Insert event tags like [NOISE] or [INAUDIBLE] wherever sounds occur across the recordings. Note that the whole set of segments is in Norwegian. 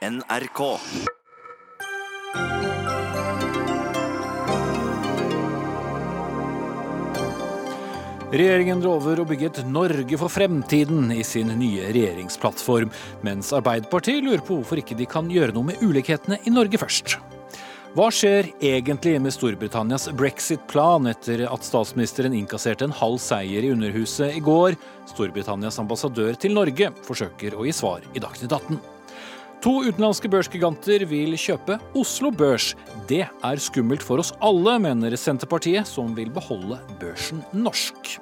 NRK. Regjeringen lover å bygge et Norge for fremtiden i sin nye regjeringsplattform, mens Arbeiderpartiet lurer på hvorfor ikke de kan gjøre noe med ulikhetene i Norge først. Hva skjer egentlig med Storbritannias brexit-plan etter at statsministeren innkasserte en halv seier i Underhuset i går? Storbritannias ambassadør til Norge forsøker å gi svar i Dagsnytt 18. To utenlandske børsgiganter vil kjøpe Oslo Børs. Det er skummelt for oss alle, mener Senterpartiet, som vil beholde børsen norsk.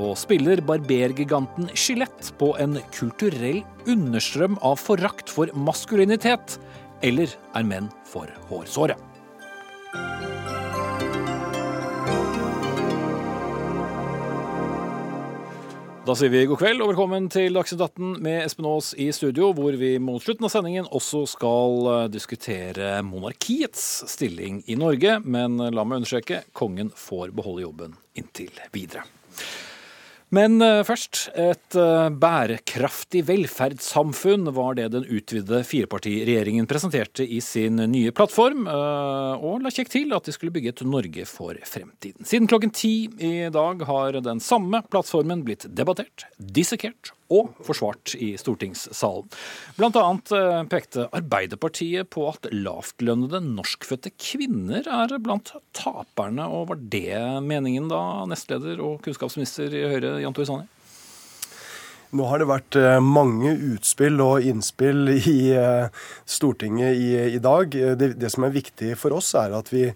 Og spiller barbergiganten Skjelett på en kulturell understrøm av forakt for maskulinitet? Eller er menn for hårsåre? Da sier vi god kveld og velkommen til Dagsnytt 18 med Espen Aas i studio, hvor vi mot slutten av sendingen også skal eh, diskutere monarkiets stilling i Norge. Men la meg understreke kongen får beholde jobben inntil videre. Men eh, først, et eh, bærekraftig velferdssamfunn var det den utvidede firepartiregjeringen presenterte i sin nye plattform, eh, og la kjekk til at de skulle bygge et Norge for fremtiden. Siden klokken ti i dag har den samme plattformen blitt debattert, dissekert og forsvart i stortingssalen. Blant annet pekte Arbeiderpartiet på at lavtlønnede norskfødte kvinner er blant taperne, og var det meningen da, nestleder og kunnskapsminister i Høyre Jan Tore Sanner? Nå har det vært mange utspill og innspill i Stortinget i, i dag. Det, det, som er viktig for oss, er at vi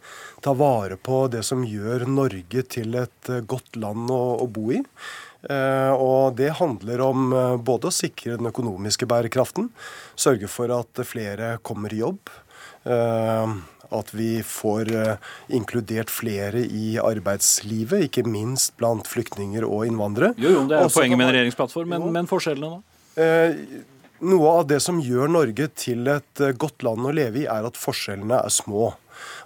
tar vare på det som gjør Norge til et godt land å, å bo i. Og Det handler om både å sikre den økonomiske bærekraften, sørge for at flere kommer i jobb. At vi får inkludert flere i arbeidslivet, ikke minst blant flyktninger og innvandrere. Jo, jo, Det er Også poenget med en regjeringsplattform, men, men forskjellene, da? Noe av det som gjør Norge til et godt land å leve i, er at forskjellene er små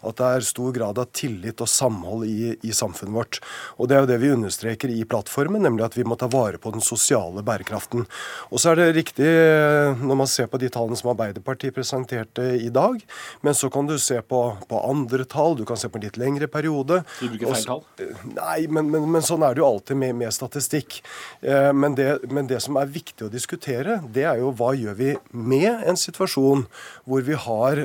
at det er stor grad av tillit og samhold i, i, samfunnet vårt. Og Det er jo det vi understreker i plattformen, nemlig at vi må ta vare på den sosiale bærekraften. Og så er det riktig når man ser på de tallene som Arbeiderpartiet presenterte i dag, men så kan du se på, på andre tall, du kan se på en litt lengre periode. Du bruker feil tall? Nei, men, men, men, sånn er det jo alltid med, med statistikk. Men det, men det som er viktig å diskutere, det er jo hva gjør vi med en situasjon hvor vi har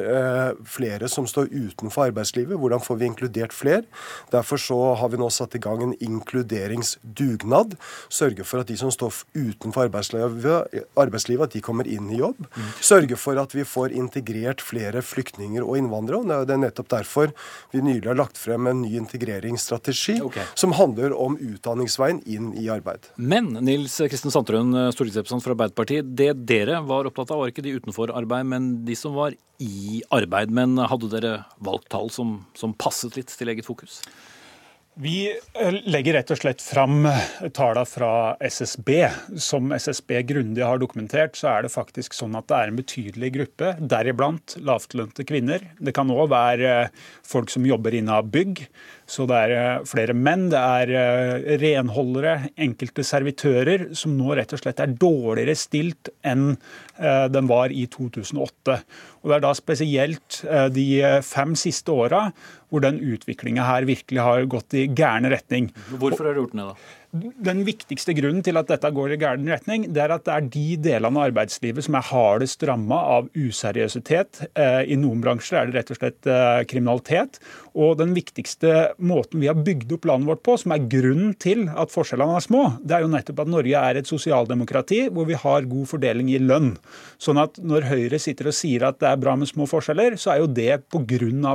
flere som står utenfor arbeidslivet. Hvordan får vi inkludert flere? Derfor så har vi nå satt i gang en inkluderingsdugnad. Sørge for at de som står utenfor arbeidslivet, arbeidslivet at de kommer inn i jobb. Sørge for at vi får integrert flere flyktninger og innvandrere. og Det er nettopp derfor vi nylig har lagt frem en ny integreringsstrategi okay. som handler om utdanningsveien inn i arbeid. Men Nils Kristin Sandtrøen, stortingsrepresentant for Arbeiderpartiet, det dere var opptatt av, var ikke de utenfor arbeid, men de som var i arbeid. Men hadde dere valgt tall som, som passet litt til eget fokus? Vi eh, legger rett og slett fram tallene fra SSB. Som SSB grundig har dokumentert, så er det faktisk sånn at det er en betydelig gruppe, deriblant lavtlønte kvinner. Det kan òg være folk som jobber innen bygg, så det er eh, flere menn. Det er eh, renholdere, enkelte servitører, som nå rett og slett er dårligere stilt enn den var i 2008. Og Det er da spesielt de fem siste åra hvor den utviklinga her virkelig har gått i gæren retning. Hvorfor har du gjort det, da? Den viktigste grunnen til at dette går i gæren retning, det er at det er de delene av arbeidslivet som er hardest ramma av useriøsitet. Eh, I noen bransjer er det rett og slett eh, kriminalitet. Og den viktigste måten vi har bygd opp landet vårt på, som er grunnen til at forskjellene er små, det er jo nettopp at Norge er et sosialdemokrati hvor vi har god fordeling i lønn. Sånn at når Høyre sitter og sier at det er bra med små forskjeller, så er jo det pga.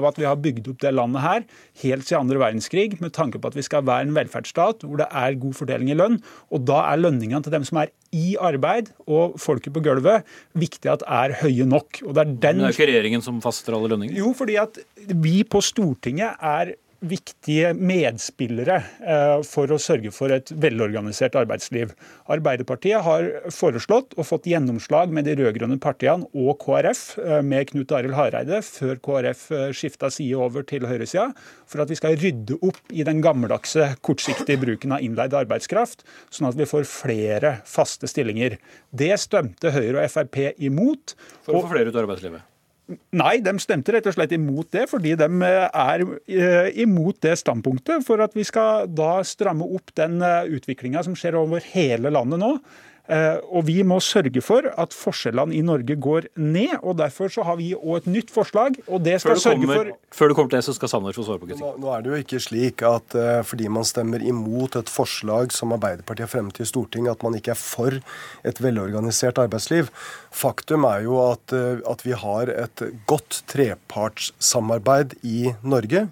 at vi har bygd opp det landet her helt siden andre verdenskrig med tanke på at vi skal være en velferdsstat hvor det er god fordeling i lønn. Og da er lønningene til dem som er i arbeid og folket på gulvet, viktig at er høye nok. Og det er den... Men det er ikke regjeringen som fastsetter alle lønninger? Jo, fordi at vi på Stortinget er viktige medspillere eh, for å sørge for et velorganisert arbeidsliv. Arbeiderpartiet har foreslått og fått gjennomslag med de rød-grønne partiene og KrF, eh, med Knut Arild Hareide, før KrF skifta side over til høyresida, for at vi skal rydde opp i den gammeldagse, kortsiktige bruken av innleid arbeidskraft, sånn at vi får flere faste stillinger. Det stemte Høyre og Frp imot. For å få flere ut av arbeidslivet? Nei, de stemte rett og slett imot det, fordi de eh, er eh, imot det standpunktet. For at vi skal da stramme opp den eh, utviklinga som skjer over hele landet nå. Eh, og vi må sørge for at forskjellene i Norge går ned. og Derfor så har vi òg et nytt forslag. og det skal sørge kommer, for... Før du kommer til det, så skal Sanner få svare på kritikken. Nå, nå, er det jo ikke slik at uh, fordi man stemmer imot et forslag som Arbeiderpartiet har fremmet i Stortinget, at man ikke er for et velorganisert arbeidsliv. Faktum er jo at, uh, at vi har et godt trepartssamarbeid i Norge.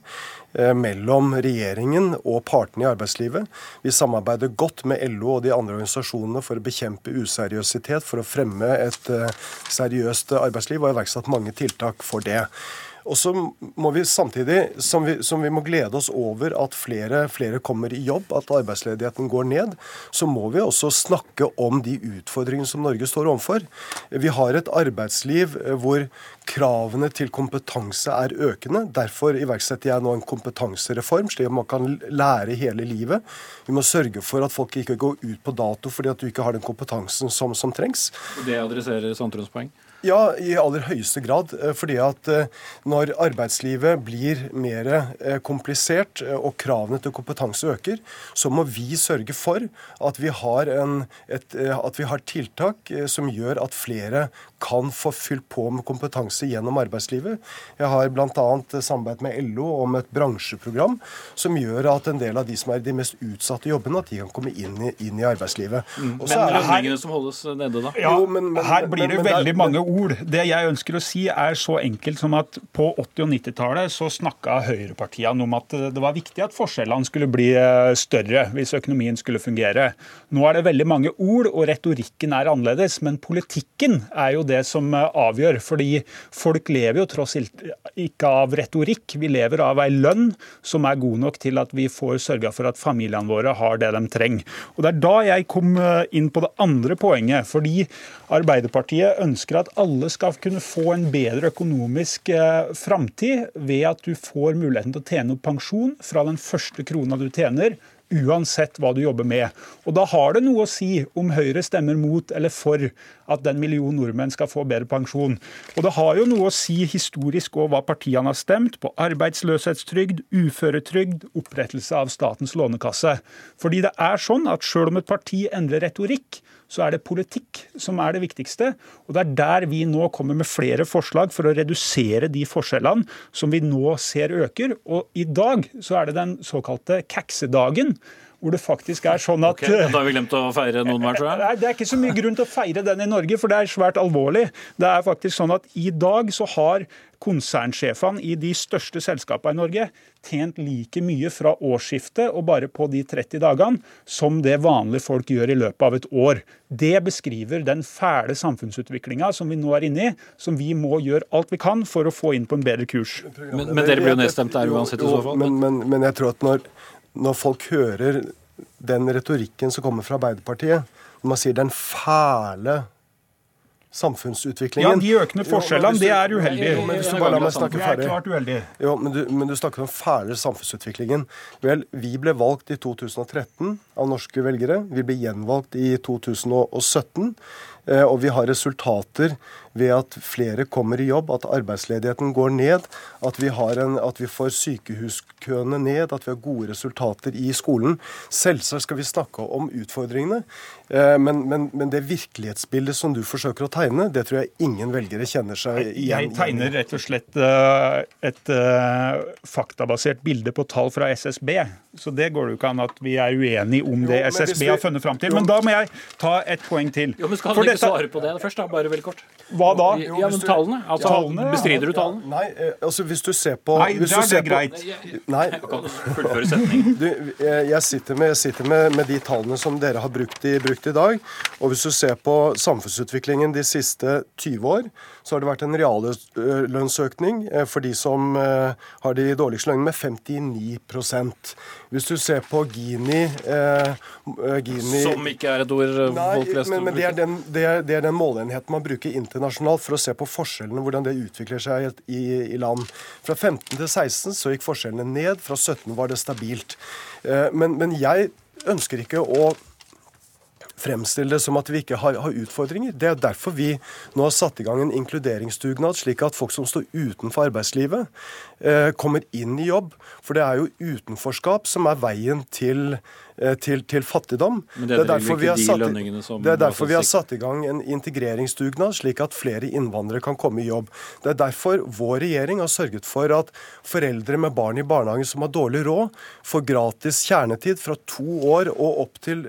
Eh, mellom regjeringen og partene i arbeidslivet. Vi samarbeider godt med LO og de andre organisasjonene for å bekjempe useriøsitet, for å fremme et eh, seriøst arbeidsliv, og har iverksatt mange tiltak for det. Og så må vi samtidig, som vi, som vi, må glede oss over at flere, flere kommer i jobb, at arbeidsledigheten går ned, så må vi også snakke om de utfordringene som Norge står overfor. Vi har et arbeidsliv eh, hvor kravene til kompetanse er økende. Derfor iverksetter jeg nå en kompetansereform, slik at man kan lære hele livet. Vi må sørge for at folk ikke går ut på dato fordi at du ikke har den kompetansen som, som trengs. Det adresserer Sandtrøens poeng? Ja, i aller høyeste grad. Eh, fordi at eh, når arbeidslivet blir mer eh, komplisert og kravene til kompetanse øker, så må vi sørge for at vi har, en, et, at vi har tiltak som gjør at flere kan få fylt på med kompetanse gjennom arbeidslivet. Jeg har bl.a. samarbeidet med LO om et bransjeprogram som gjør at en del av de som er i de mest utsatte jobbene, at de kan komme inn i, inn i arbeidslivet. Mm. men lønningene som holdes nede, da? Ja, jo, men, men, her blir det men, veldig mange ord. Det jeg ønsker å si er så enkelt som at på 80- og 90-tallet så snakka høyrepartiene om at det var viktig at forskjellene skulle bli eh, større hvis økonomien skulle fungere. Nå er det veldig mange ord, og retorikken er annerledes, men politikken er jo det som eh, avgjør. Fordi folk lever jo tross ikke av retorikk, vi lever av ei lønn som er god nok til at vi får sørga for at familiene våre har det de trenger. Og Det er da jeg kom eh, inn på det andre poenget. Fordi Arbeiderpartiet ønsker at alle skal kunne få en bedre økonomisk eh, framtid ved at du får muligheten til å tjene opp pensjon fra den første krona du tjener uansett hva du jobber med. Og Da har det noe å si om Høyre stemmer mot eller for at den million nordmenn skal få bedre pensjon. Og det har jo noe å si historisk òg hva partiene har stemt på arbeidsløshetstrygd, uføretrygd, opprettelse av Statens lånekasse. Fordi det er sånn at selv om et parti endrer retorikk, så er det politikk som er det viktigste. Og det er der vi nå kommer med flere forslag for å redusere de forskjellene som vi nå ser øker. Og i dag så er det den såkalte kaksedagen hvor det faktisk er sånn at okay, Da har vi glemt å feire noen mer, tror jeg? Nei, Det er ikke så mye grunn til å feire den i Norge, for det er svært alvorlig. Det er faktisk sånn at I dag så har konsernsjefene i de største selskapene i Norge tjent like mye fra årsskiftet og bare på de 30 dagene som det vanlige folk gjør i løpet av et år. Det beskriver den fæle samfunnsutviklinga som vi nå er inne i, som vi må gjøre alt vi kan for å få inn på en bedre kurs. Men, men dere blir jo nedstemt der uansett i så fall? Men, men, men jeg tror at når når folk hører den retorikken som kommer fra Arbeiderpartiet, når man sier den fæle samfunnsutviklingen Ja, de økende forskjellene, det er uheldig. Jo, men hvis du bare la meg snakke ferdig. Er klart uheldig. Jo, men du, men du snakker om fæle samfunnsutviklingen. Vel, vi ble valgt i 2013 av norske velgere. Vi ble gjenvalgt i 2017. Eh, og vi har resultater ved at flere kommer i jobb, at arbeidsledigheten går ned, at vi, en, at vi, får sykehuskøene ned, at vi har gode resultater i skolen. Selvsagt skal vi snakke om utfordringene, men, men, men, det virkelighetsbildet som du forsøker å tegne, det tror jeg ingen velgere kjenner seg igjen i. Jeg tegner rett og slett eh, et faktabasert bilde på tall fra SSB. Så det går det jo ikke an at vi er uenige om det SSB har funnet fram til. Men da må jeg ta et poeng til. Jo, men skal dette- svare på det først, da, bare veldig kort. Hva da? Ja, men tallene? Altså, Tallene. Bestrider du tallene? Nei, eh, altså hvis du ser på Nei, hvis da du er ser det på- greit. Nei, Jeg kan fullføre setningen. Du, eh, jeg sitter, med, jeg sitter med, med de tallene som dere har brukt i, brukt i dag. Og hvis du ser på samfunnsutviklingen de siste 20 år, så har det vært en reallønnsøkning eh, for de som eh, har de dårligste lønningene, med 59% Hvis du ser på Gini, eh, eh, Gini Som ikke er et ord folk flest men, men det, er den, det, er, det er den måleenheten man bruker internasjonalt for å se på forskjellene, hvordan det utvikler seg i, i, i land. Fra 15 til 16 så gikk forskjellene ned, fra 17 var det stabilt. Eh, Men, men jeg ønsker ikke å fremstille det som at vi ikke har, har utfordringer. Det er derfor vi nå har satt i gang en inkluderingsdugnad, slik at folk som står utenfor arbeidslivet, eh, kommer inn i jobb. For det er jo utenforskap som er veien til, til, til fattigdom. Det, det er derfor vi har de satt det er derfor vi har satt i gang en integreringsdugnad, slik at flere innvandrere kan komme i jobb. Det er derfor vår regjering har sørget for at foreldre med barn i barnehagen som har dårlig råd, får gratis kjernetid fra to år og opp til,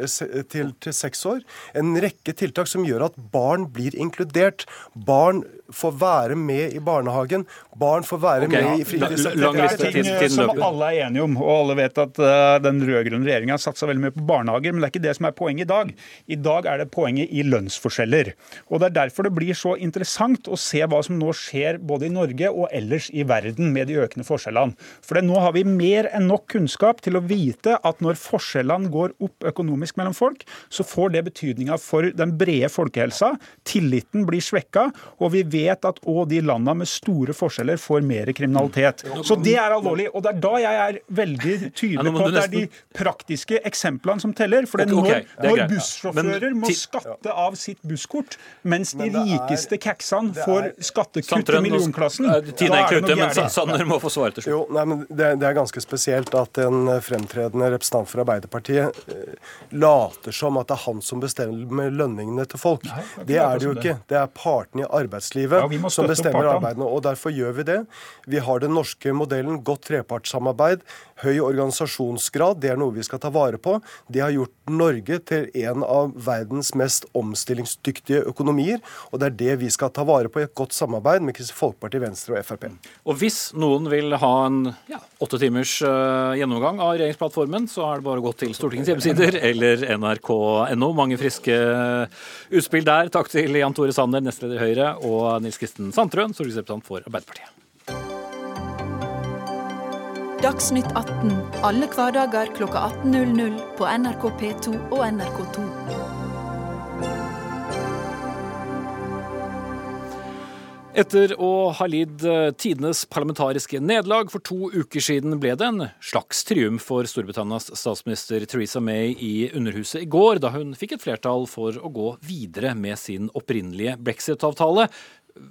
til, til seks år. En rekke tiltak som gjør at barn blir inkludert. Barn får være med i barnehagen. Barn får være okay, med i fritidsaktiviteter. Det er ting eh, som alle er enige om, og alle vet at eh, den rød-grønne regjeringa har satsa veldig mye på barnehager, men det er ikke det som er poenget i dag. I dag er det poenget i lønnsforskjeller. Og Det er derfor det blir så interessant å se hva som nå skjer både i Norge og ellers i verden med de økende forskjellene. For det, nå har vi mer enn nok kunnskap til å vite at når forskjellene går opp økonomisk mellom folk, så får det betydninga for den brede folkehelsa. Tilliten blir svekka, og vi vet at òg de landene med store forskjeller får mer kriminalitet. Så det er alvorlig. Og det er da jeg er veldig [LAUGHS] tydelig på at det er de praktiske eksemplene som teller. For når, når bussjåfører må skatte av sitt busskort, mens de rikeste kaksene får skattekutt i millionklassen, da er det ute, noe men gærent. Sanner må få svare til slutt. Jo, nei, men det, det er ganske spesielt at en fremtredende representant for Arbeiderpartiet eh, later som at det er han som bestemmer lønningene til folk. Nei, det er det er det jo ikke. Det er partene i arbeidslivet Ja, som bestemmer arbeidene. Og derfor gjør vi det. Vi har den norske modellen, godt trepartssamarbeid, høy organisasjonsgrad. Det er noe vi skal ta vare på. Det har gjort Norge til en av verdens mest omstillingsdyktige økonomier. Og det er det vi skal ta vare på i et godt samarbeid med Kristelig Folkeparti, Venstre og Frp. Og hvis noen vil ha en ja, åtte timers uh, gjennomgang av regjeringsplattformen, så er det bare å gå til Stortingets hjemmesider [LAUGHS] eller nrk.no. Mange friske utspill der. Takk til Jan Tore Sanner, nestleder i Høyre, og Nils Kristen Sandtrøen, stortingsrepresentant for Arbeiderpartiet. Dagsnytt 18 alle hverdager klokka 18.00 på NRK P2 og NRK2. Etter å ha lidd tidenes parlamentariske nederlag for to uker siden, ble det en slags triumf for Storbritannias statsminister Theresa May i Underhuset i går, da hun fikk et flertall for å gå videre med sin opprinnelige brexit-avtale.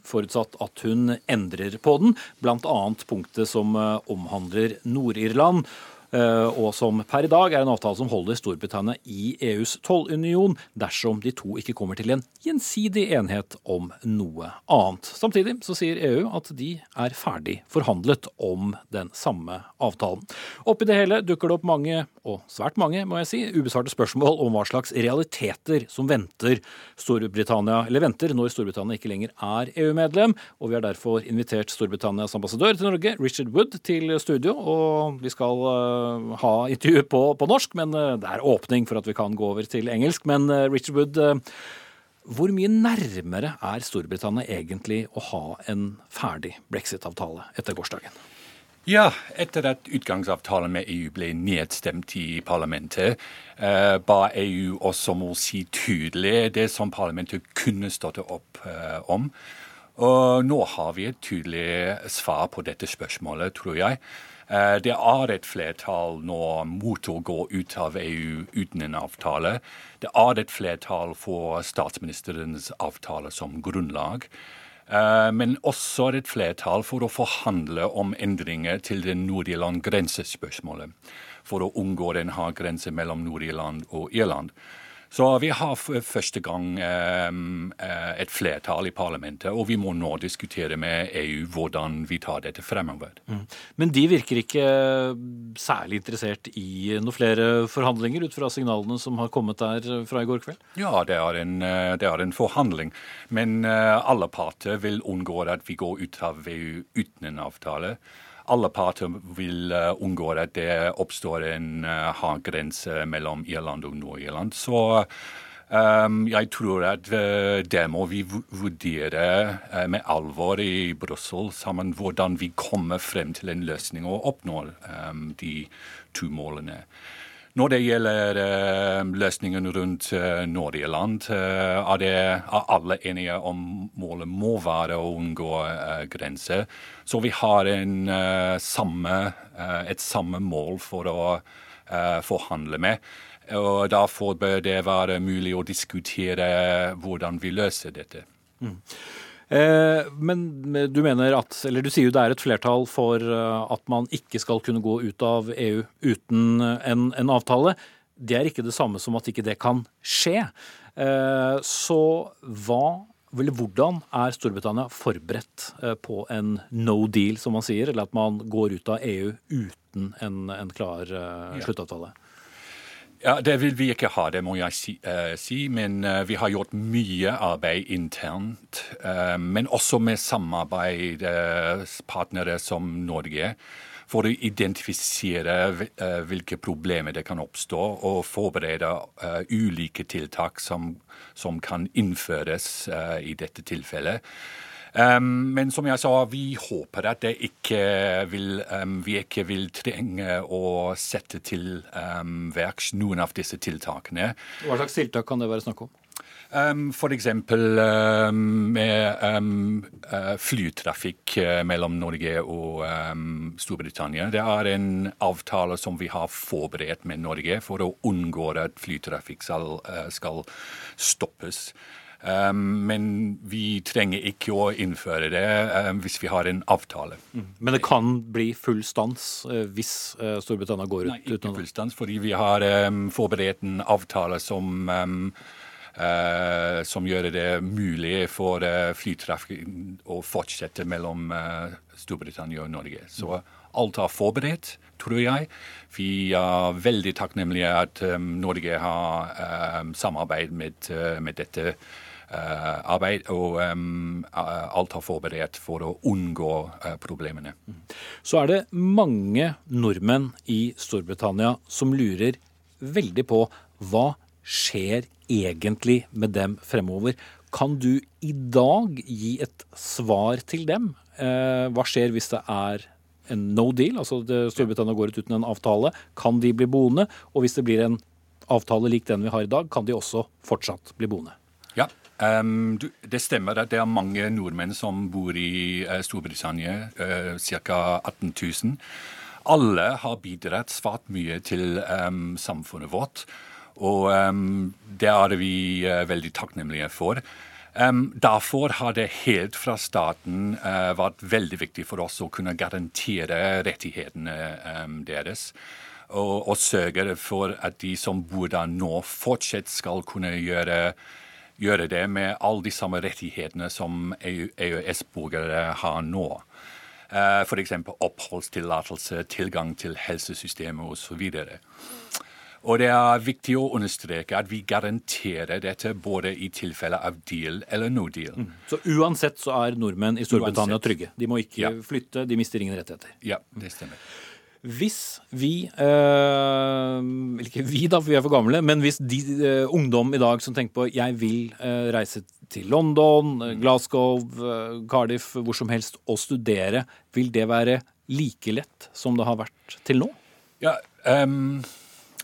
Forutsatt at hun endrer på den, bl.a. punktet som eh, omhandler Nord-Irland. Eh, Og som per i dag er en avtale som holder Storbritannia i EUs tollunion dersom de to ikke kommer til en gjensidig enighet om noe annet. Samtidig så sier EU at de er ferdig forhandlet om den samme avtalen. Oppi det hele dukker det opp mange, og svært mange, må jeg si, ubesvarte spørsmål om hva slags realiteter som venter Storbritannia, eller venter når Storbritannia ikke lenger er EU-medlem. Og vi har derfor invitert Storbritannias ambassadør til Norge, Richard Wood, til studio. Og vi skal eh, ha intervjuet på, på norsk, men eh, det er åpning for at vi kan gå over til engelsk. Men eh, Richard Wood, eh, hvor mye nærmere er Storbritannia egentlig å ha en ferdig brexit-avtale etter gårsdagen? Ja, etter at utgangsavtalen med EU ble nedstemt i parlamentet, eh, ba EU også om å si tydelig det som parlamentet kunne støtte opp eh, om. Og nå har vi et tydelig svar på dette spørsmålet, tror jeg. Eh, det er et flertall nå mot å gå ut av EU uten en avtale. Det er et flertall for statsministerens avtale som grunnlag. Eh, Men også et flertall for å forhandle om endringer til det Nord-Irland-grensespørsmålet. For å unngå den harde grensen mellom Nord-Irland og Irland. Så vi har for første gang um, et flertall i parlamentet, og vi må nå diskutere med EU hvordan vi tar dette fremover. Mm. Men de virker ikke særlig interessert i noen flere forhandlinger, ut fra signalene som har kommet der fra i går kveld? Ja, det er en, det er en forhandling. Men alle parter vil unngå at vi går ut av EU uten en avtale alle parter vil unngå at det oppstår en uh, hard grense mellom Irland og Nord-Irland. Så um, jeg tror at uh, det må vi vurdere med alvor i Brussel sammen hvordan vi kommer frem til en løsning og oppnår um, de to målene. Når det gjelder uh, løsningen rundt uh, land, er, det, er, alle enige om målet må være å unngå grenser. Så vi har en, samme, et samme mål for å forhandle med. Og Derfor bør det være mulig å diskutere hvordan vi løser dette. Mm. Eh, men du mener at, eller du sier jo det er et flertall for eh, at man ikke skal kunne gå ut av EU uten en, en avtale. Det er ikke det samme som at ikke det kan skje. Eh, så hva eller hvordan er Storbritannia forberedt på en no deal, som man sier, eller at man går ut av EU uten en, en klar sluttavtale? Ja, Det vil vi ikke ha, det må jeg si. Uh, si men uh, vi har gjort mye arbeid internt. Uh, men også med samarbeidspartnere som Norge. For å identifisere hvilke problemer det kan oppstå, og forberede ulike tiltak som, som kan innføres i dette tilfellet. Um, men som jeg sa, vi håper at ikke vil, um, vi ikke vil trenge å sette til um, verks noen av disse tiltakene. Hva slags tiltak kan det være snakk om? Um, F.eks. Um, med um, uh, flytrafikk uh, mellom Norge og Storbritannia. Det er en avtale som vi har forberedt med Norge for å unngå at flytrafikk skal, uh, skal stoppes. Um, men vi trenger ikke å innføre det um, hvis vi har en avtale. Mm. Men det kan bli full stans uh, hvis uh, Storbritannia går ut? Nei, ikke full stans, fordi vi har um, forberedt en avtale som uh, som gjør det mulig for flytrafikk å fortsette mellom Storbritannia og Norge. Så alt er forberedt, tror jeg. Vi er veldig takknemlige at Norge har samarbeid med, med dette Eh, arbeid, og alt har forberedt for å unngå uh, problemene. Så er det mange nordmenn i Storbritannia som lurer veldig på hva skjer egentlig med dem fremover. Kan du i dag gi et svar til dem? Uh, hva skjer hvis det er en no deal, altså Storbritannia går ut uten en avtale? Kan de bli boende? Og hvis det blir en avtale lik den vi har i dag, kan de også fortsatt bli boende? Ja, Um, det stemmer at det er mange nordmenn som bor i uh, Storbritannia, uh, ca. 18 000. Alle har bidratt svært mye til um, samfunnet vårt, og um, det er vi uh, veldig takknemlige for. Derfor har det helt fra starten uh, vært veldig viktig for oss å kunne garantere rettighetene deres. Og, og sørge for at de som bor der nå, fortsatt skal kunne gjøre gjøre det med alle de samme rettighetene som EØS-borgere har nå. Eh, F.eks. oppholdstillatelse, tilgang til helsesystemet osv. Og det er viktig å understreke at vi garanterer dette både i tilfelle av deal eller no deal. Mm. Så uansett så er nordmenn i Storbritannia uansett. trygge? De må ikke ja. flytte, de mister ingen rettigheter? Ja, det stemmer. Hvis vi eh, Ikke vi, da, for vi er for gamle. Men hvis de eh, ungdom i dag som tenker på jeg vil eh, reise til London, Glasgow, Cardiff, hvor som helst og studere, vil det være like lett som det har vært til nå? Ja, um,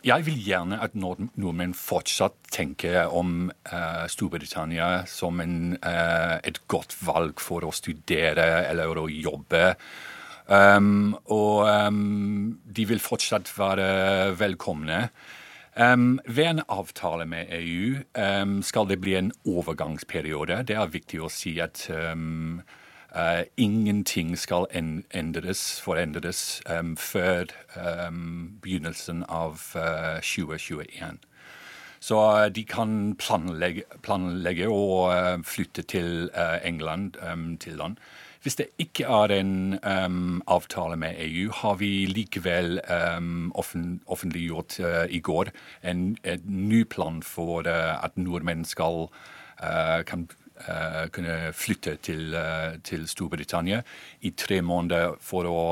jeg vil gjerne at nordmenn fortsatt tenker om uh, Storbritannia som en, uh, et godt valg for å studere eller å jobbe. Um, og um, de vil fortsatt være velkomne. Um, ved en avtale med EU skal det bli en overgangsperiode. Det er viktig å si at uh, ingenting skal endres, forendres før begynnelsen av uh, 2021. Så de kan planlegge, planlegge å flytte til England, til land. Hvis det ikke er en um, avtale med EU, har vi likevel um, offent offentliggjort uh, i går en, en, ny plan for uh, at nordmenn skal uh, kan Uh, kunne flytte til, uh, til, Storbritannia i tre måneder for å,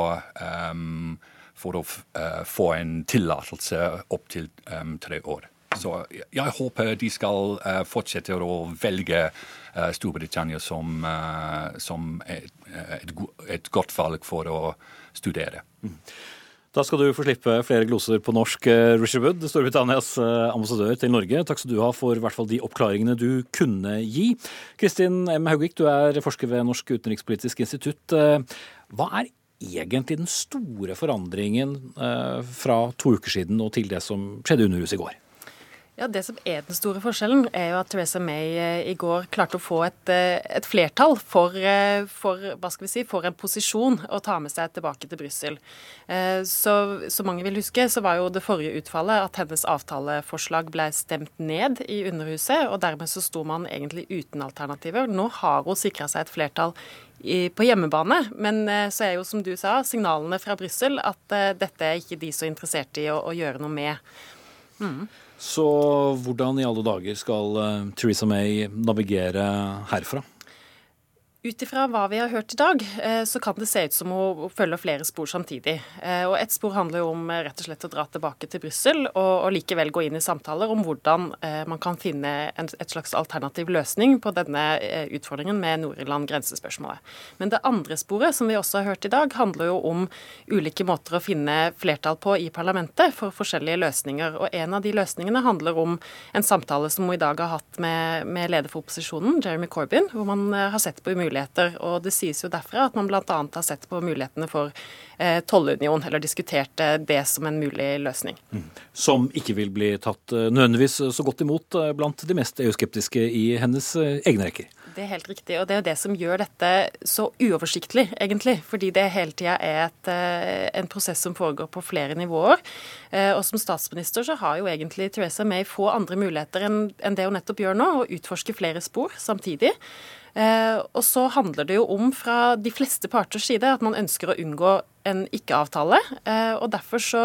um, for å uh, få en tillatelse opptil um, tre år. Så jeg håper de skal fortsette å velge Storbritannia som, eh, som et, et, et, godt valg for å studere. Mm. Da skal du få slippe flere gloser på norsk, eh, Richard Wood, Storbritannias ambassadør til Norge. Takk skal du ha for hvert fall de oppklaringene du kunne gi. Kristin M. Haugvik, du er forsker ved Norsk utenrikspolitisk institutt. Hva er egentlig den store forandringen fra to uker siden og til det som skjedde under huset i går? Ja, Det som er den store forskjellen, er jo at Theresa May eh, i går klarte å få et, eh, et flertall for, eh, for, hva skal vi si, for en posisjon å ta med seg tilbake til Brussel. Så så mange vil huske, så var jo det forrige utfallet at hennes avtaleforslag ble stemt ned i Underhuset, og dermed så sto man egentlig uten alternativer. Nå har hun sikra seg et flertall i, på hjemmebane. Men så er jo, som du sa, signalene fra Brussel at dette er ikke de så interessert i å, å gjøre noe med. Mm. Så hvordan i alle dager skal eh, Theresa May navigere herfra? Ut ifra hva vi har hørt i dag, eh, så kan det se ut som hun følger flere spor samtidig. Eh, og Ett spor handler jo om rett og slett å dra tilbake til Brussel og, likevel gå inn i samtaler om hvordan man kan finne et slags alternativ løsning på denne utfordringen med Nord-Irland-grensespørsmålet. Men det andre sporet, som vi også har hørt i dag, handler jo om ulike måter å finne flertall på i parlamentet for forskjellige løsninger. Og En av de løsningene handler om en samtale som hun i dag har hatt med, leder for opposisjonen, Jeremy Corbyn, hvor man har sett på umuligheter muligheter. Og det sies jo derfra at man bl.a. har sett på mulighetene for eh, tollunion, eller diskutert det som en mulig løsning. Mm. Som ikke vil bli tatt eh, nødvendigvis så godt imot eh, blant de mest EU-skeptiske i hennes eh, egne rekker. Det er helt riktig, og det er jo det som gjør dette så uoversiktlig, egentlig. Fordi det hele tida er et, en prosess som foregår på flere nivåer. Og som statsminister så har jo egentlig Theresa May få andre muligheter enn det hun nettopp gjør nå, å utforske flere spor samtidig. Eh, og så handler det jo om fra de fleste parters side at man ønsker å unngå en ikke-avtale. Eh, og derfor så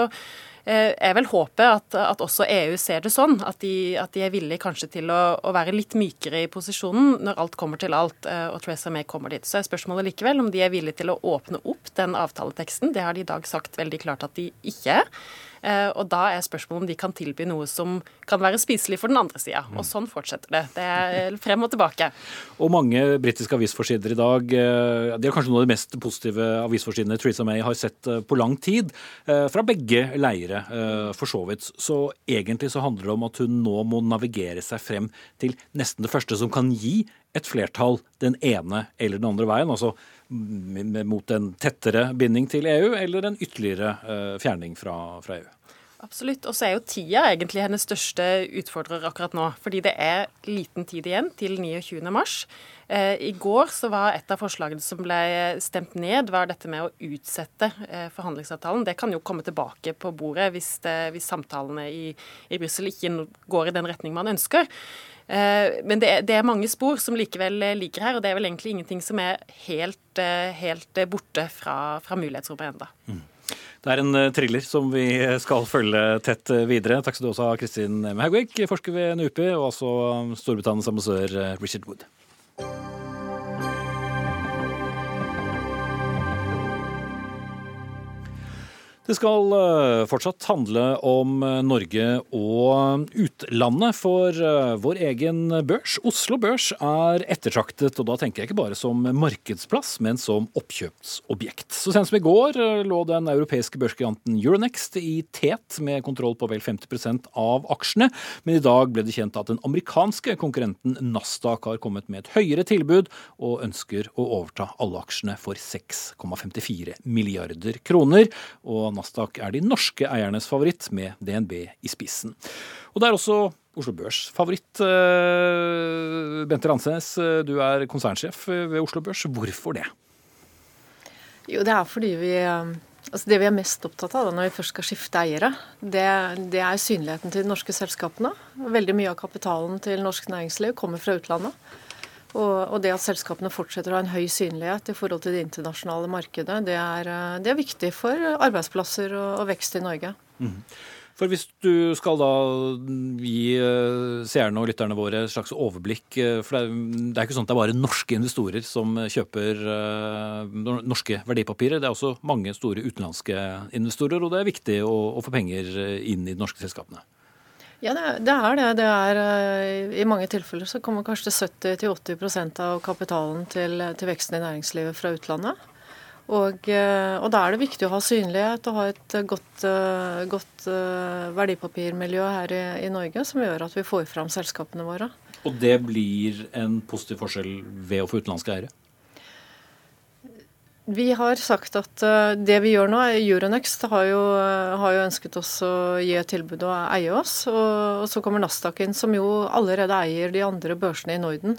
eh, er vel håpet at, at, også EU ser det sånn, at de, at de er villige kanskje til å, å, være litt mykere i posisjonen når alt kommer til alt, og Theresa May kommer dit. Så er spørsmålet likevel om de er villige til å åpne opp den avtaleteksten. Det har de i dag sagt veldig klart at de ikke er. Eh, og da er spørsmålet om de kan tilby noe som kan være spiselig for den andre sida. Og sånn fortsetter det. Det er frem og tilbake. Og mange britiske avisforsider i dag, eh, det er kanskje noen av de mest positive avisforsidene Theresa May har sett eh, på lang tid, fra begge leire, for så vidt. Så egentlig så handler det om at hun nå må navigere seg frem til nesten det første som kan gi et flertall den ene eller den andre veien. altså mot en tettere binding til EU, eller en ytterligere eh, fjerning fra, fra EU? Absolutt. Og så er jo tida egentlig hennes største utfordrer akkurat nå. Fordi det er liten tid igjen til 29. mars. Eh, I går så var et av forslagene som ble stemt ned, var dette med å utsette eh, forhandlingsavtalen. Det kan jo komme tilbake på bordet hvis, det, hvis samtalene i, i Brussel ikke går i den retning man ønsker. Eh, men det er, mange spor som likevel ligger her, og det er vel egentlig ingenting som er helt, eh, helt borte fra, fra mulighetsrommet ennå. Mm. Det er en eh, thriller som vi skal følge tett videre. Takk skal du også ha, Kristin Haugvik, forsker ved NUPI, og også Storbritannias ambassadør Richard Wood. Det skal eh, fortsatt handle om eh, Norge og utlandet, for eh, vår egen børs, Oslo Børs, er ettertraktet. Og da tenker jeg ikke bare som markedsplass, men som oppkjøpsobjekt. Så sent som i går lå den europeiske børsgiganten Euronext i tet med kontroll på vel 50% av aksjene, men i dag ble det kjent at den amerikanske konkurrenten Nasdaq har kommet med et høyere tilbud og ønsker å overta alle aksjene for 6,54 milliarder kroner. og Nasdaq er de norske eiernes favoritt, med DNB i spissen. Og det er også Oslo Børs favoritt. Eh, Bente Ransnes, eh, du er konsernsjef ved Oslo Børs. Hvorfor det? Jo, det er fordi vi, Altså det vi er mest opptatt av da, når vi først skal skifte eiere, det, det, er synligheten til de norske selskapene. Veldig mye av kapitalen til norsk næringsliv kommer fra utlandet. Og, det at selskapene fortsetter å ha en høy synlighet i forhold til det internasjonale markedet, det er, det er viktig for arbeidsplasser og, og, vekst i Norge. Mm. For hvis du skal da gi eh, seerne og lytterne våre et slags overblikk eh, For det er, ikke sånn at det er bare norske investorer som kjøper norske verdipapirer. Det er også mange store utenlandske investorer, og det er viktig å få penger inn i de norske selskapene. Ja, det er det. det er, I mange tilfeller så kommer kanskje 70-80% av kapitalen til, til veksten i næringslivet fra utlandet. Og, eh, og, da er det viktig å ha synlighet og ha et godt, eh, godt eh, verdipapirmiljø her i, i, Norge, som gjør at vi får fram selskapene våre. Og det blir en positiv forskjell ved å få utenlandske eiere? Vi har sagt at det vi gjør nå, Euronext har jo, har jo ønsket oss å gi et tilbud og eie oss. Og så kommer Nasdaq inn, som jo allerede eier de andre børsene i Norden.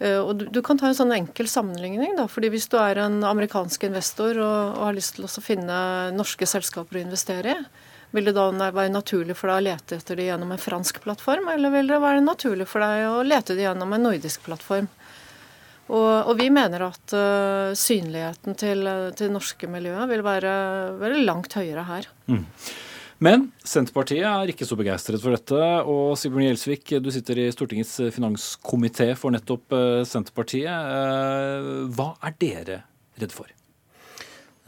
Eh, og du, du, kan ta en sånn enkel sammenligning. da, fordi Hvis du er en amerikansk investor og, og har lyst til å finne norske selskaper å investere i, vil det da være naturlig for deg å lete etter det gjennom en fransk plattform, eller vil det være naturlig for deg å lete det gjennom en nordisk plattform? Og, og vi mener at uh, synligheten til, det norske miljøet vil være, være langt høyere her. Mm. Men Senterpartiet er ikke så begeistret for dette. Og Sigbjørn Gjelsvik, du sitter i Stortingets finanskomité for nettopp uh, Senterpartiet. Uh, hva er dere redd for?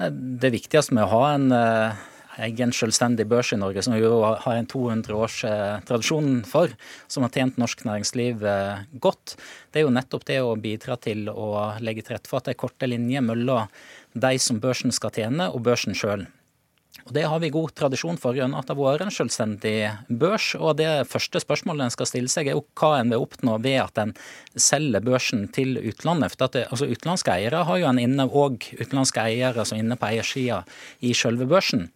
Det viktigste med å ha en egen selvstendig børs i Norge, som vi jo har en 200 års tradisjon for, som har tjent norsk næringsliv godt, det er jo nettopp det å bidra til å legge til rette for at det er korte linjer mellom de som børsen skal tjene, og børsen sjøl. Og Det har vi god tradisjon for gjennom at det har vært en selvstendig børs. og Det første spørsmålet en skal stille seg, er jo hva en vil oppnå ved at en selger børsen til utlandet. For det, altså Utenlandske eiere har jo en inne, og utenlandske eiere som er inne på eiersida i selve børsen.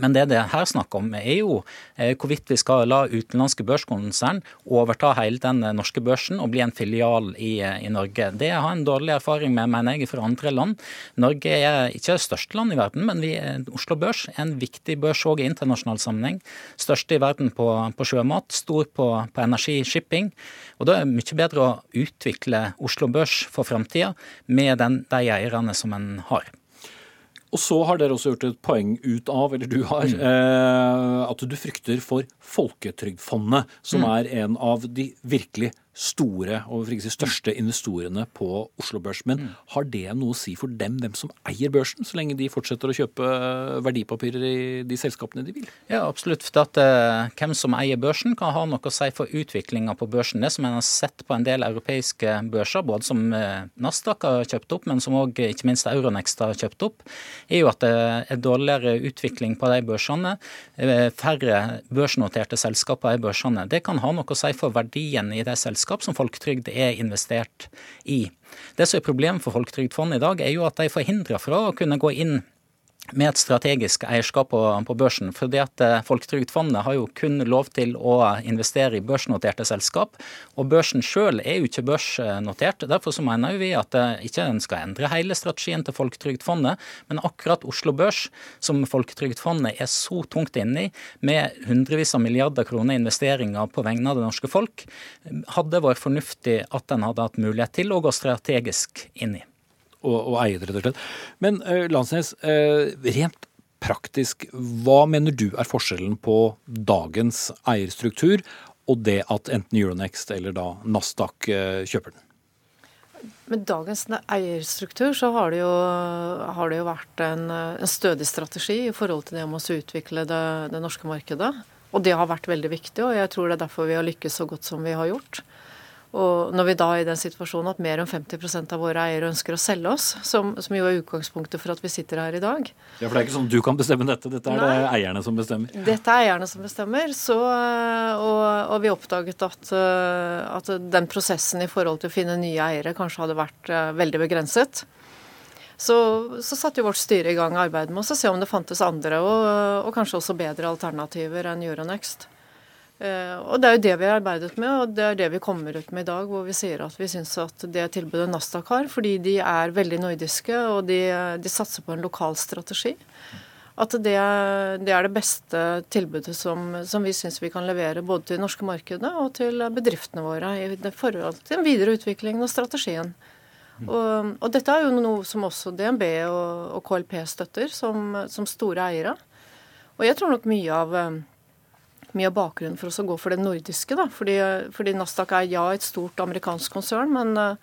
Men det det her snakker om, er jo eh, hvorvidt vi skal la utenlandske børskonsern overta hele den eh, norske børsen og bli en filial i, eh, i Norge. Det har en dårlig erfaring med, mener jeg, fra andre land. Norge er ikke det største land i verden, men vi, Oslo Børs er en viktig børs òg i internasjonal sammenheng. Største i verden på, på sjømat, stor på, på energi-shipping. Og Da er det mye bedre å utvikle Oslo Børs for framtida med den, de eierne som en har. Og så har dere også gjort et poeng ut av, eller du har, mm. eh, at du frykter for Folketrygdfondet, som mm. er en av de virkelig store og for ikke si største investorene på Oslo Børs. Men mm. har det noe å si for dem hvem som eier børsen, så lenge de fortsetter å kjøpe verdipapirer i de selskapene de vil? Ja, absolutt. For at, uh, hvem som eier børsen kan ha noe å si for utviklinga på børsen. Det som en har sett på en del europeiske børser, både som uh, Nasdaq har kjøpt opp, men som òg ikke minst Euronext har kjøpt opp, er jo at det er dårligere utvikling på de børsene. Uh, færre børsnoterte selskaper i børsene. Det kan ha noe å si for verdien i de selskapene selskap som folketrygd er investert i. Det som er problemet for Folketrygdfondet i dag, er jo at de er forhindra fra å kunne gå inn med et strategisk eierskap på, på børsen. fordi at eh, Folketrygdfondet har jo kun lov til å investere i børsnoterte selskap. Og børsen sjøl er jo ikke børsnotert. Derfor så mener vi at eh, ikke en skal endre hele strategien til Folketrygdfondet, men akkurat Oslo Børs, som Folketrygdfondet er så tungt inne i, med hundrevis av milliarder kroner investeringer på vegne av det norske folk, hadde vært fornuftig at en hadde hatt mulighet til å gå strategisk inn i og, å eie det, rett og slett. Men uh, Landsnes, uh, rent praktisk, hva mener du er forskjellen på dagens eierstruktur og det at enten Euronext eller da Nasdaq uh, kjøper den? Med dagens eierstruktur så har det jo, har det jo vært en, en, stødig strategi i forhold til det om å utvikle det, det norske markedet. Og det har vært veldig viktig, og jeg tror det er derfor vi har lykkes så godt som vi har gjort. Og når vi da er i den situasjonen at mer enn 50% av våre eiere ønsker å selge oss, som, som, jo er utgangspunktet for at vi sitter her i dag Ja, For det er ikke sånn du kan bestemme dette, dette er Nei, det eierne som bestemmer? Dette er eierne som bestemmer. Så, og, og, vi oppdaget at, at, den prosessen i forhold til å finne nye eiere kanskje hadde vært eh, veldig begrenset. Så, så satte jo vårt styre i gang arbeidet med å se om det fantes andre og, og kanskje også bedre alternativer enn Euronext. Eh, og Det er jo det vi har arbeidet med, og det er det vi kommer ut med i dag. Hvor vi sier at vi syns at det tilbudet Nasdaq har, fordi de er veldig nordiske og de, de satser på en lokal strategi, at det, det er det beste tilbudet som, som vi syns vi kan levere både til det norske markedet og til bedriftene våre i forhold til den videre utviklingen og strategien. Og, og, dette er jo noe som også DNB og, og KLP støtter, som, som, store eiere. Og jeg tror nok mye av mye av bakgrunnen for oss å gå for det nordiske. Da. Fordi, fordi Nasdaq er ja et stort amerikansk konsern, men,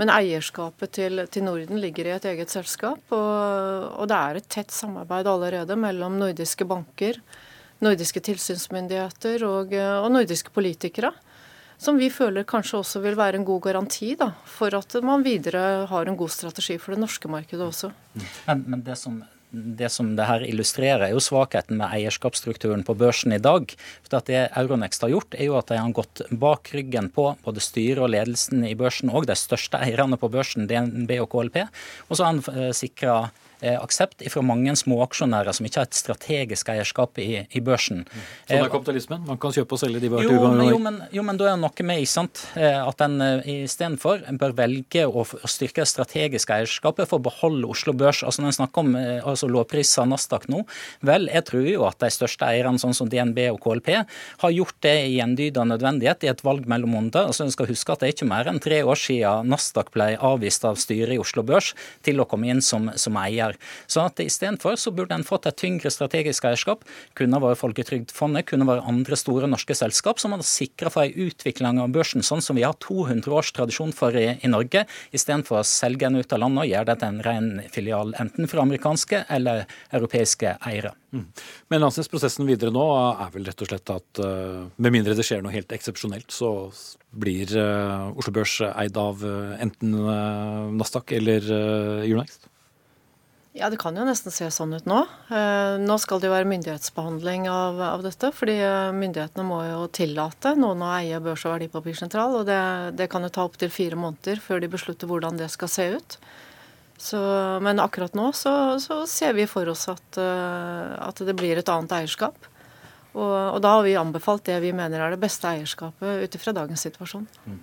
men eierskapet til, til, Norden ligger i et eget selskap. Og, og, det er et tett samarbeid allerede mellom nordiske banker, nordiske tilsynsmyndigheter og, og nordiske politikere. Som vi føler kanskje også vil være en god garanti da, for at man videre har en god strategi for det norske markedet også. Men, men det som det som det her illustrerer, er jo svakheten med eierskapsstrukturen på børsen i dag. For at Det Euronext har gjort, er jo at de har gått bak ryggen på både styret og ledelsen i børsen, og de største eierne på børsen, DNB og KLP. Og så har han eh, sikra aksept fra mange småaksjonærer som ikke har et strategisk eierskap i, i børsen. Sånn er eh, kapitalismen? Man kan kjøpe og selge de jo, men, jo, men, jo, men da er det noe med sant? Eh, at en istedenfor bør velge å, å styrke det strategiske eierskapet for å beholde Oslo Børs. Altså Når en snakker om altså lovpriser Nasdaq nå, vel, jeg tror jo at de største eierne, sånn som DNB og KLP, har gjort det i gjendyda av nødvendighet i et valg mellom måneder. Altså, en skal huske at det er ikke mer enn tre år siden Nasdaq ble avvist av styret i Oslo Børs til å komme inn som, som eier. Så at istedenfor så burde en fått et tyngre strategisk eierskap. Kunne vært Folketrygdfondet, kunne vært andre store norske selskap som hadde sikra for ei utvikling av børsen, sånn som vi har 200 års tradisjon for i, i Norge, istedenfor å selge den ut av landet og gjøre det til en ren filial, enten for amerikanske eller europeiske eiere. Mm. Men landsdelsprosessen videre nå er vel rett og slett at uh, med mindre det skjer noe helt eksepsjonelt, så blir uh, Oslo Børs eid av uh, enten Nasdaq eller Euronext? Ja, det kan jo nesten se sånn ut nå. Eh, nå skal det jo være myndighetsbehandling av, av dette. Fordi eh, myndighetene må jo tillate noen å eie børs- og verdipapirsentral. Og det, det kan jo ta opptil fire måneder før de beslutter hvordan det skal se ut. Så, men akkurat nå så, så, ser vi for oss at, eh, at, det blir et annet eierskap. Og, og, da har vi anbefalt det vi mener er det beste eierskapet ut ifra dagens situasjon. Mm.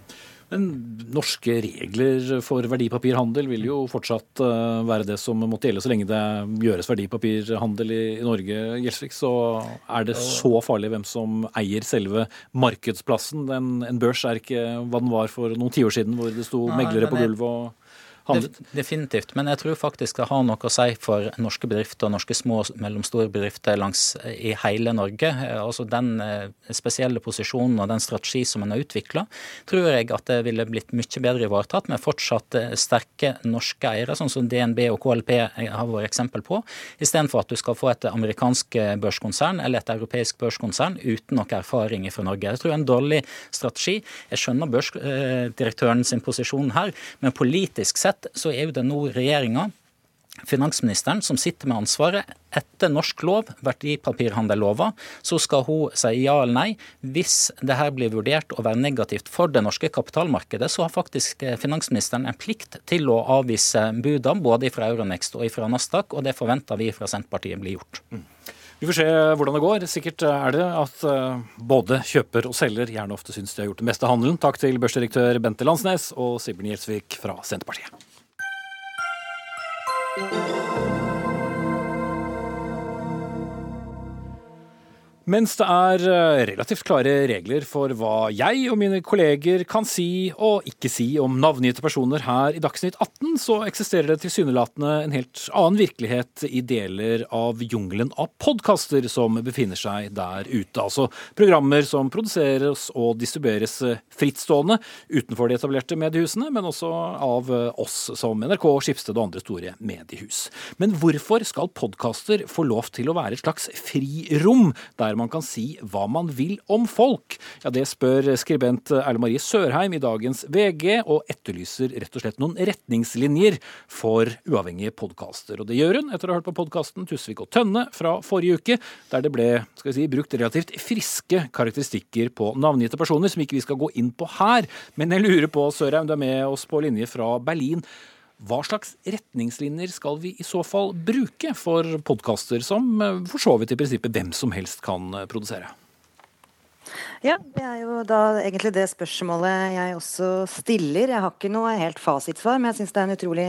Men norske regler for verdipapirhandel vil jo fortsatt eh, være det som måtte gjelde så lenge det gjøres verdipapirhandel i, Norge. Gjelsvik, så er det så farlig hvem som eier selve markedsplassen. En, en børs er ikke hva den var for noen tiår siden, hvor det sto meglere på gulvet og? Definitivt, men jeg tror faktisk det har noe å si for norske bedrifter og norske små og mellomstore bedrifter langs i hele Norge. Altså Den eh, spesielle posisjonen og den strategi som en har utvikla, tror jeg at det ville blitt mye bedre ivaretatt med fortsatt eh, sterke norske eiere, sånn som DNB og KLP har vært eksempel på, istedenfor at du skal få et amerikansk eh, børskonsern eller et europeisk børskonsern uten noe erfaring fra Norge. Jeg tror det er en dårlig strategi. Jeg skjønner børsdirektøren sin posisjon her, men politisk sett sett så er jo det nå regjeringa finansministeren som sitter med ansvaret. Etter norsk lov, verdipapirhandellova, så skal hun si ja eller nei. Hvis det her blir vurdert å være negativt for det norske kapitalmarkedet, så har faktisk finansministeren en plikt til å avvise budene både fra Euronext og fra Nasdaq, og det forventer vi fra Senterpartiet blir gjort. Mm. Vi får se hvordan det går. Sikkert er det at eh, både kjøper og selger gjerne ofte syns de har gjort den beste handelen. Takk til børsdirektør Bente Landsnes og Sigbjørn Gjelsvik fra Senterpartiet. Música Mens det er eh, relativt klare regler for hva jeg og mine kolleger kan si og ikke si om navngitte personer her i Dagsnytt 18, så eksisterer det tilsynelatende en helt annen virkelighet i deler av jungelen av podkaster som befinner seg der ute. Altså programmer som produseres og distribueres frittstående utenfor de etablerte mediehusene, men også av oss som NRK, Skipsted og andre store mediehus. Men hvorfor skal podkaster få lov til å være et slags frirom der der man kan si hva man vil om folk? Ja, Det spør skribent Erle Marie Sørheim i dagens VG, og etterlyser rett og slett noen retningslinjer for uavhengige podkaster. Og det gjør hun etter å ha hørt på podkasten Tusvik og Tønne fra forrige uke, der det ble skal vi si, brukt relativt friske karakteristikker på navngitte personer, som ikke vi skal gå inn på her. Men jeg lurer på, Sørheim, du er med oss på linje fra Berlin. Hva slags retningslinjer skal vi i så fall bruke for podkaster som eh, for så vidt i prinsippet hvem som helst kan eh, produsere? Ja, det er jo da egentlig det spørsmålet jeg også stiller. Jeg har ikke noe helt fasitsvar, men jeg syns det er en utrolig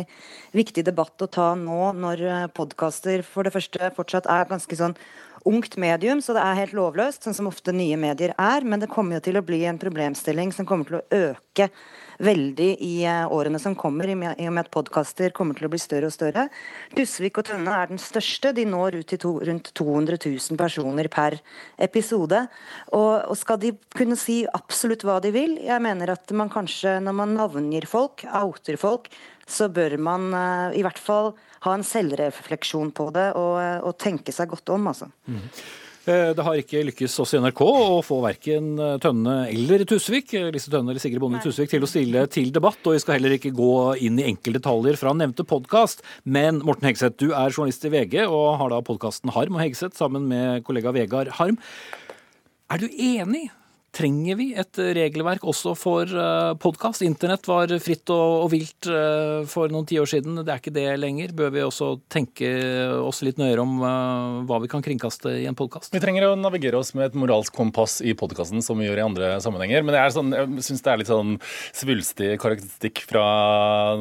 viktig debatt å ta nå når eh, podkaster for det første fortsatt er ganske sånn ungt medium, så det er helt lovløst, sånn som ofte nye medier er. Men det kommer jo til å bli en problemstilling som kommer til å øke veldig i eh, årene som kommer, i og med at podkaster kommer til å bli større og større. Dusvik og Tønne er den største. De når ut til to, rundt 200 000 personer per episode. Og, og, skal de kunne si absolutt hva de vil? Jeg mener at man kanskje, når man navngir folk, outer folk, så bør man uh, i hvert fall ha en selvrefleksjon på det og, og tenke seg godt om, altså. Mm. Eh, det har ikke lykkes oss i NRK å få verken eh, Tønne eller Tusvik Lise Tønne eller Sigrid Bonde Tusvik til å stille til debatt. Og vi skal heller ikke gå inn i enkeltdetaljer fra nevnte podkast. Men Morten Hegseth, du er journalist i VG og har da podkasten Harm og Hegseth sammen med kollega Vegard Harm. Er du enig Trenger vi et regelverk også for uh, podkast? Internett var fritt og, vilt uh, for noen tiår siden. Det er ikke det lenger. Bør vi også tenke oss litt nøyere om uh, hva vi kan kringkaste i en podkast? Vi trenger å navigere oss med et moralsk kompass i podkasten, som vi gjør i andre sammenhenger. Men sånn, jeg syns det er litt sånn svulstig karakteristikk fra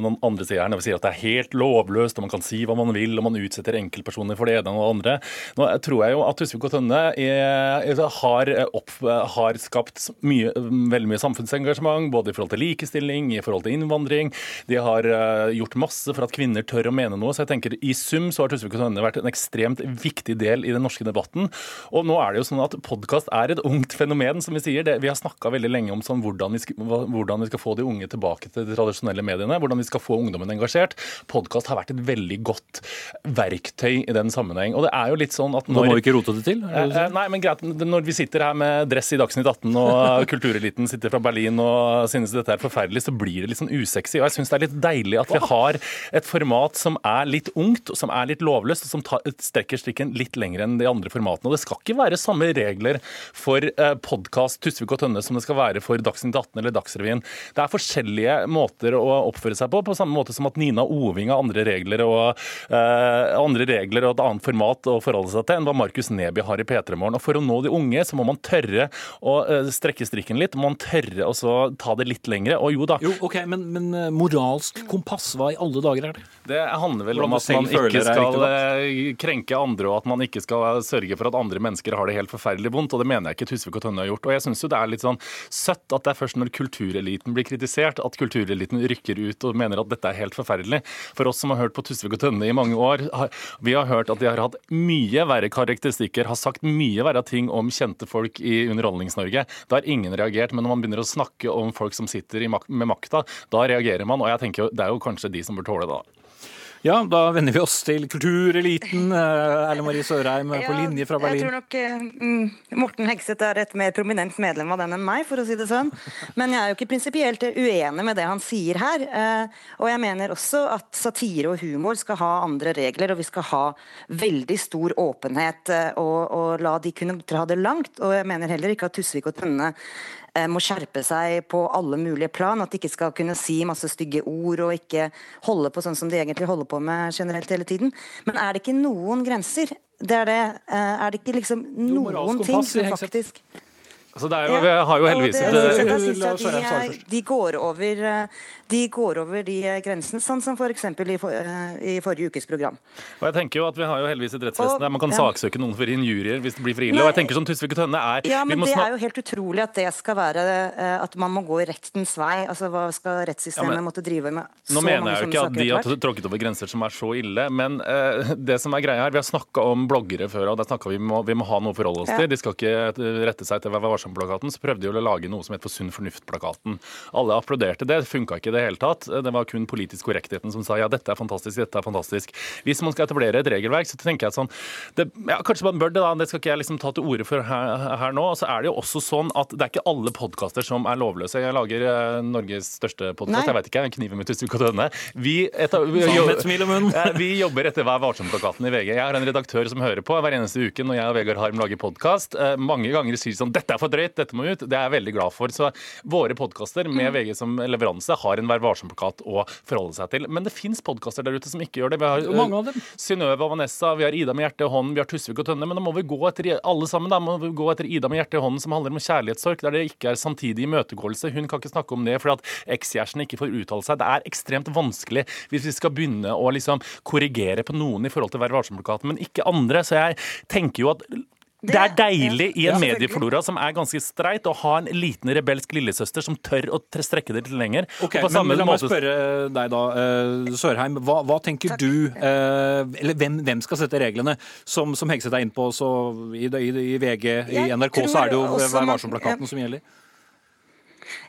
noen andre sider her, når vi sier at det er helt lovløst, og man kan si hva man vil, og man utsetter enkeltpersoner for det ene og det andre. Nå tror jeg jo at Tusvik og Tønne er, har, opp, har skapt skapt mye, veldig mye samfunnsengasjement, både i forhold til likestilling, i forhold til innvandring. De har uh, gjort masse for at kvinner tør å mene noe. Så jeg tenker i sum så har Tusvik og Tønne vært en ekstremt viktig del i den norske debatten. Og nå er det jo sånn at podkast er et ungt fenomen, som vi sier. Det, vi har snakka veldig lenge om sånn hvordan, vi skal, hvordan vi skal få de unge tilbake til de tradisjonelle mediene, hvordan vi skal få ungdommen engasjert. Podkast har vært et veldig godt verktøy i den sammenheng. Og det er jo litt sånn at når, Nå må vi ikke rote det til? Eh, eh, nei, men greit. Når vi sitter her med dress i Dagsnytt 18 og [LAUGHS] kultureliten sitter fra Berlin og synes dette er forferdelig, så blir det litt sånn usexy. Og jeg syns det er litt deilig at vi har et format som er litt ungt, og som er litt lovløst, og som tar, strekker strikken litt lenger enn de andre formatene. Og det skal ikke være samme regler for eh, podkast Tusvik og Tønne som det skal være for Dagsnytt 18 eller Dagsrevyen. Det er forskjellige måter å oppføre seg på, på samme måte som at Nina Oving har andre regler og, uh, andre regler og et annet format å forholde seg til enn hva Markus Neby har i P3 Morgen. Og for å nå de unge så må man tørre å uh, strekke strikken litt. Man tørre å ta det litt lengre. Og jo da. Jo, ok, Men, men eh, moralsk kompass, hva i alle dager er det? Det handler vel om at man ikke skal eh, krenke andre, og at man ikke skal sørge for at andre mennesker har det helt forferdelig vondt. Og det mener jeg ikke Tusvik og Tønne har gjort. Og jeg syns jo det er litt sånn søtt at det er først når kultureliten blir kritisert, at kultureliten rykker ut og mener at dette er helt forferdelig. For oss som har hørt på Tusvik og Tønne i mange år, vi har hørt at de har hatt mye verre karakteristikker, har sagt mye verre ting om kjente folk i Underholdnings-Norge. Da har ingen reagert. Men når man begynner å snakke om folk som sitter med makta, da reagerer man. Og jeg tenker det er jo kanskje de som bør tåle det, da. Ja, da vender vi oss til kultureliten. Eh, Erle Marie Sørheim ja, på linje fra Berlin. Jeg tror nok uh, Morten Hegseth er et mer prominent medlem av den enn meg, for å si det sånn. Men jeg er jo ikke prinsipielt uenig med det han sier her. Uh, og jeg mener også at satire og humor skal ha andre regler, og vi skal ha veldig stor åpenhet uh, og, og la de kunne dra det langt. Og jeg mener heller ikke at Tusvik og Tønne Eh, må skjerpe seg på alle mulige plan. At de ikke skal kunne si masse stygge ord og ikke holde på sånn som de egentlig holder på med generelt hele tiden. Men er det ikke noen grenser? Det er, det, eh, er det ikke liksom noen ting som faktisk Altså det er jo, ja, har jo heldigvis det, de, de, går over, eh, de går over de grensene, sånn som f.eks. I, for, eh, i forrige ukes program. Og jeg tenker jo at Vi har jo heldigvis et rettsvesen der man kan ja. saksøke noen for injurier hvis det blir ille. og jeg tenker sånn Tusvik og Tønne er Ja, men Det er jo helt utrolig at det skal være eh, at man må gå i rettens vei. altså Hva skal rettssystemet ja, men, måtte drive med? Nå mener jeg jo ikke at de har tråkket over grenser som er så ille, men uh, det som er greia her, vi har snakka om bloggere før, og der snakka vi om vi må ha noe å forholde oss til. De skal ikke rette seg til var varsom-plakaten, så prøvde de å lage noe som het For sunn fornuft-plakaten. Alle applauderte det, det funka ikke i det hele tatt. Det var kun politisk korrektheten som sa ja, dette er fantastisk, dette er fantastisk. Hvis man skal etablere et regelverk, så tenker jeg sånn det, ja, Kanskje man bør det, da, det skal ikke jeg liksom ta til orde for her, her nå. Så er det jo også sånn at det er ikke alle podkaster som er lovløse. Jeg lager uh, Norges største podkast, jeg vet ikke, Kniven med Tusvik kan denne. Vi, etter, vi, [LAUGHS] vi jobber etter Vær varsom-plakaten i VG. Jeg har en redaktør som hører på hver eneste uke når jeg og Vegard Harm lager podkast. Uh, mange ganger sier sånn Dette er for drøyt, dette må ut. Det er jeg veldig glad for. Så våre podkaster med mm. VG som leveranse har en Vær varsom-plakat å forholde seg til. Men det fins podkaster der ute som ikke gjør det. Vi har uh, mange av dem? Synnøve og Vanessa, vi har Ida med hjertet i hånden, vi har Tusvik og Tønne. Men da må vi gå etter alle sammen da, må vi gå etter Ida med hjertet i hånden, som handler om kjærlighetssorg, der det ikke er samtidig imøtegåelse. Hun kan ikke snakke om det fordi at ekskjæresten ikke får uttale seg. Det er ekstremt vanskelig hvis vi skal begynne å liksom korrigere på noen i forhold til Vær varsom-plakaten, men ikke andre. Så jeg tenker jo at det er deilig i en medieflora som er ganske streit, å ha en liten rebelsk lillesøster som tør å strekke det litt lenger. Ok, men La meg spørre deg da, uh, Sørheim. Hva, hva tenker Takk. du uh, Eller hvem, hvem, skal sette reglene? Som, som Hegseth er inne på, så i, i, i VG, i NRK, så er det jo Vær varsom-plakaten som gjelder.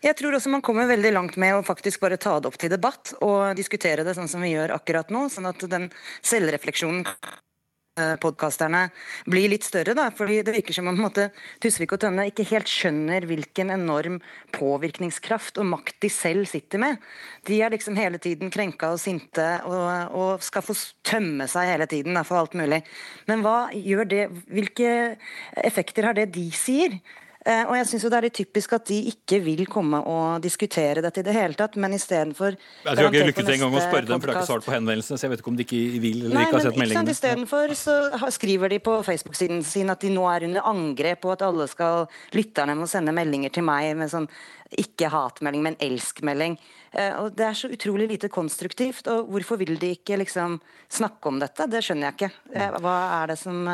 Jeg tror også man kommer veldig langt med å faktisk bare ta det opp til debatt og diskutere det sånn som vi gjør akkurat nå, sånn at den selvrefleksjonen Eh, podkasterne blir litt større. Da, fordi Det virker som om måte, Tusvik og Tønne ikke helt skjønner hvilken enorm påvirkningskraft og makt de selv sitter med. De er liksom hele tiden krenka og sinte og, og skal få tømme seg hele tiden da, for alt mulig. Men hva gjør det, hvilke effekter har det de sier? Eh, og jeg syns det er litt typisk at de ikke vil komme og diskutere dette i det hele tatt, men istedenfor Jeg har ikke lykket engang å spørre dem, for det har ikke svart på henvendelsene, så jeg vet ikke om de ikke vil eller Nei, ikke har sett meldingene. Nei, Istedenfor så skriver de på Facebook-siden sin at de nå er under angrep, og at alle skal lytterne må sende meldinger til meg med sånn ikke hatmelding, men elskmelding. Eh, og Det er så utrolig lite konstruktivt. og Hvorfor vil de ikke liksom snakke om dette? Det skjønner jeg ikke. Eh, hva er det som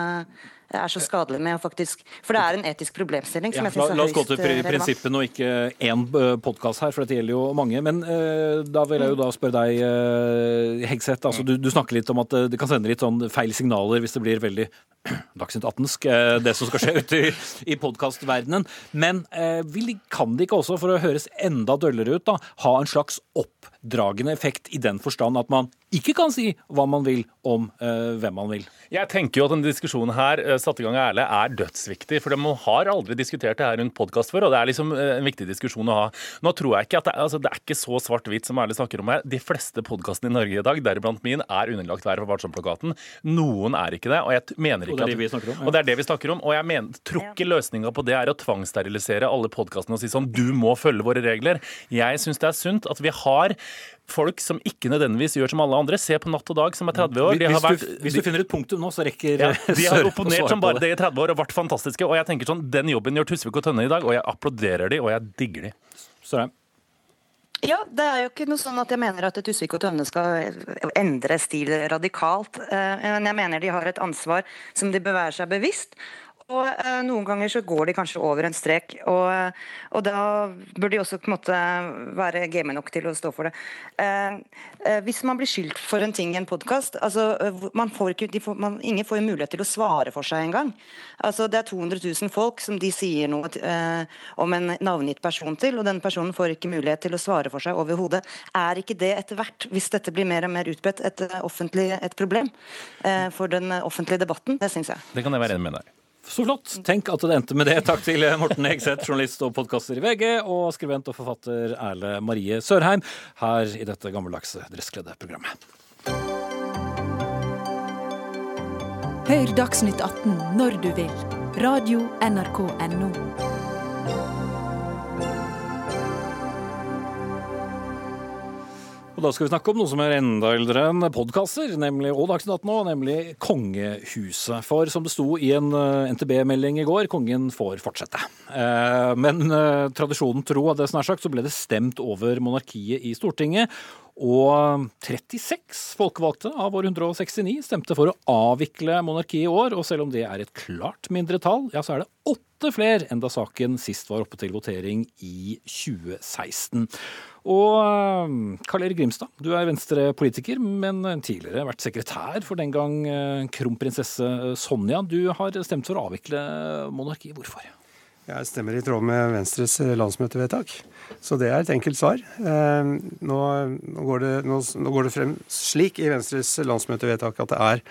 er så skadelig med å faktisk For det er en etisk problemstilling som ja, jeg syns er høyst relevant. La oss gå til eh, prinsippene og ikke én eh, podkast her, for dette gjelder jo mange. Men uh, da vil jeg jo da spørre deg, uh, Hegseth. Altså, du, du, snakker litt om at det kan sende litt sånn feil signaler hvis det blir veldig [CLEARS THROAT] Dagsnytt 18-sk, det som skal skje ute i, i podkastverdenen. Men vil, kan de ikke også, for å høres enda døllere ut, da, ha en slags oppdragende effekt i den forstand at man ikke kan si hva man vil om hvem man vil? Jeg tenker jo at denne diskusjonen her satt i gang av Erle, er dødsviktig. For man har aldri diskutert det her rundt podkast før, og det er liksom eh, en viktig diskusjon å ha. Nå tror jeg ikke at det, altså, det er ikke så svart-hvitt som Erle snakker om her. De fleste podkastene i Norge i dag, deriblant min, er underlagt Vær varsom-plakaten. Noen er ikke det. Og jeg mener ikke og det er det vi snakker om. Ja. Og det er det vi snakker om. Og jeg mener, tror ikke løsninga på det er å tvangssterilisere alle podkastene og si sånn du må følge våre regler. Jeg syns det er sunt at vi har folk som ikke nødvendigvis gjør som alle andre. Se på Natt og Dag, som er 30 år. Hvis, vært, du, hvis, du, finner et punktum nå, så rekker ja, [LAUGHS] De har opponert som bare det i 30 år og vært fantastiske. Og jeg tenker sånn, Den jobben gjør Tusvik og Tønne i dag, og jeg applauderer de, og jeg digger de. Sørheim. Ja, det er jo ikke noe sånn at jeg mener at Tusvik og Tønne skal endre stil radikalt. Eh, men jeg mener de har et ansvar som de bør være seg bevisst. Og eh, Noen ganger så går de kanskje over en strek, og, eh, og da bør de også på en måte være game nok til å stå for det. Eh, eh, hvis man blir skyldt for en ting i en podkast altså, eh, Ingen får jo mulighet til å svare for seg engang. Altså, det er 200 000 folk som de sier noe eh, om en navngitt person til, og den personen får ikke mulighet til å svare for seg overhodet. Er ikke det etter hvert, hvis dette blir mer og mer utbredt, et, et problem for den offentlige debatten? Det syns jeg. Det kan jeg være enig med deg så flott. Tenk at det endte med det. Takk til Morten Hegseth, journalist og podkaster i VG, og skribent og forfatter Erle Marie Sørheim her i dette gammeldagse dresskledde programmet. Hør Dagsnytt 18 når du vil. Radio NRK Radio.nrk.no. Og da skal vi snakke om noe som er enda eldre enn podkaster, nemlig, og Dagsnytt 18 nå, nemlig kongehuset. For som det sto i en eh, NTB-melding i går, kongen får fortsette. Eh, men eh, tradisjonen tro at det snart sagt, så ble det stemt over monarkiet i Stortinget. Og 36 folkevalgte av våre 169 stemte for å avvikle monarkiet i år. Og selv om det er et klart mindretall, ja, så er det åtte flere enn da saken sist var oppe til votering i 2016. Og um, Karl Erik Grimstad, du er venstrepolitiker, men tidligere vært sekretær for den gang uh, kronprinsesse Sonja. Du har stemt for å avvikle monarkiet. Hvorfor? Jeg stemmer i tråd med Venstres landsmøtevedtak. Så det er et enkelt svar. Uh, nå, går det, nå, går det frem slik i Venstres landsmøtevedtak at det er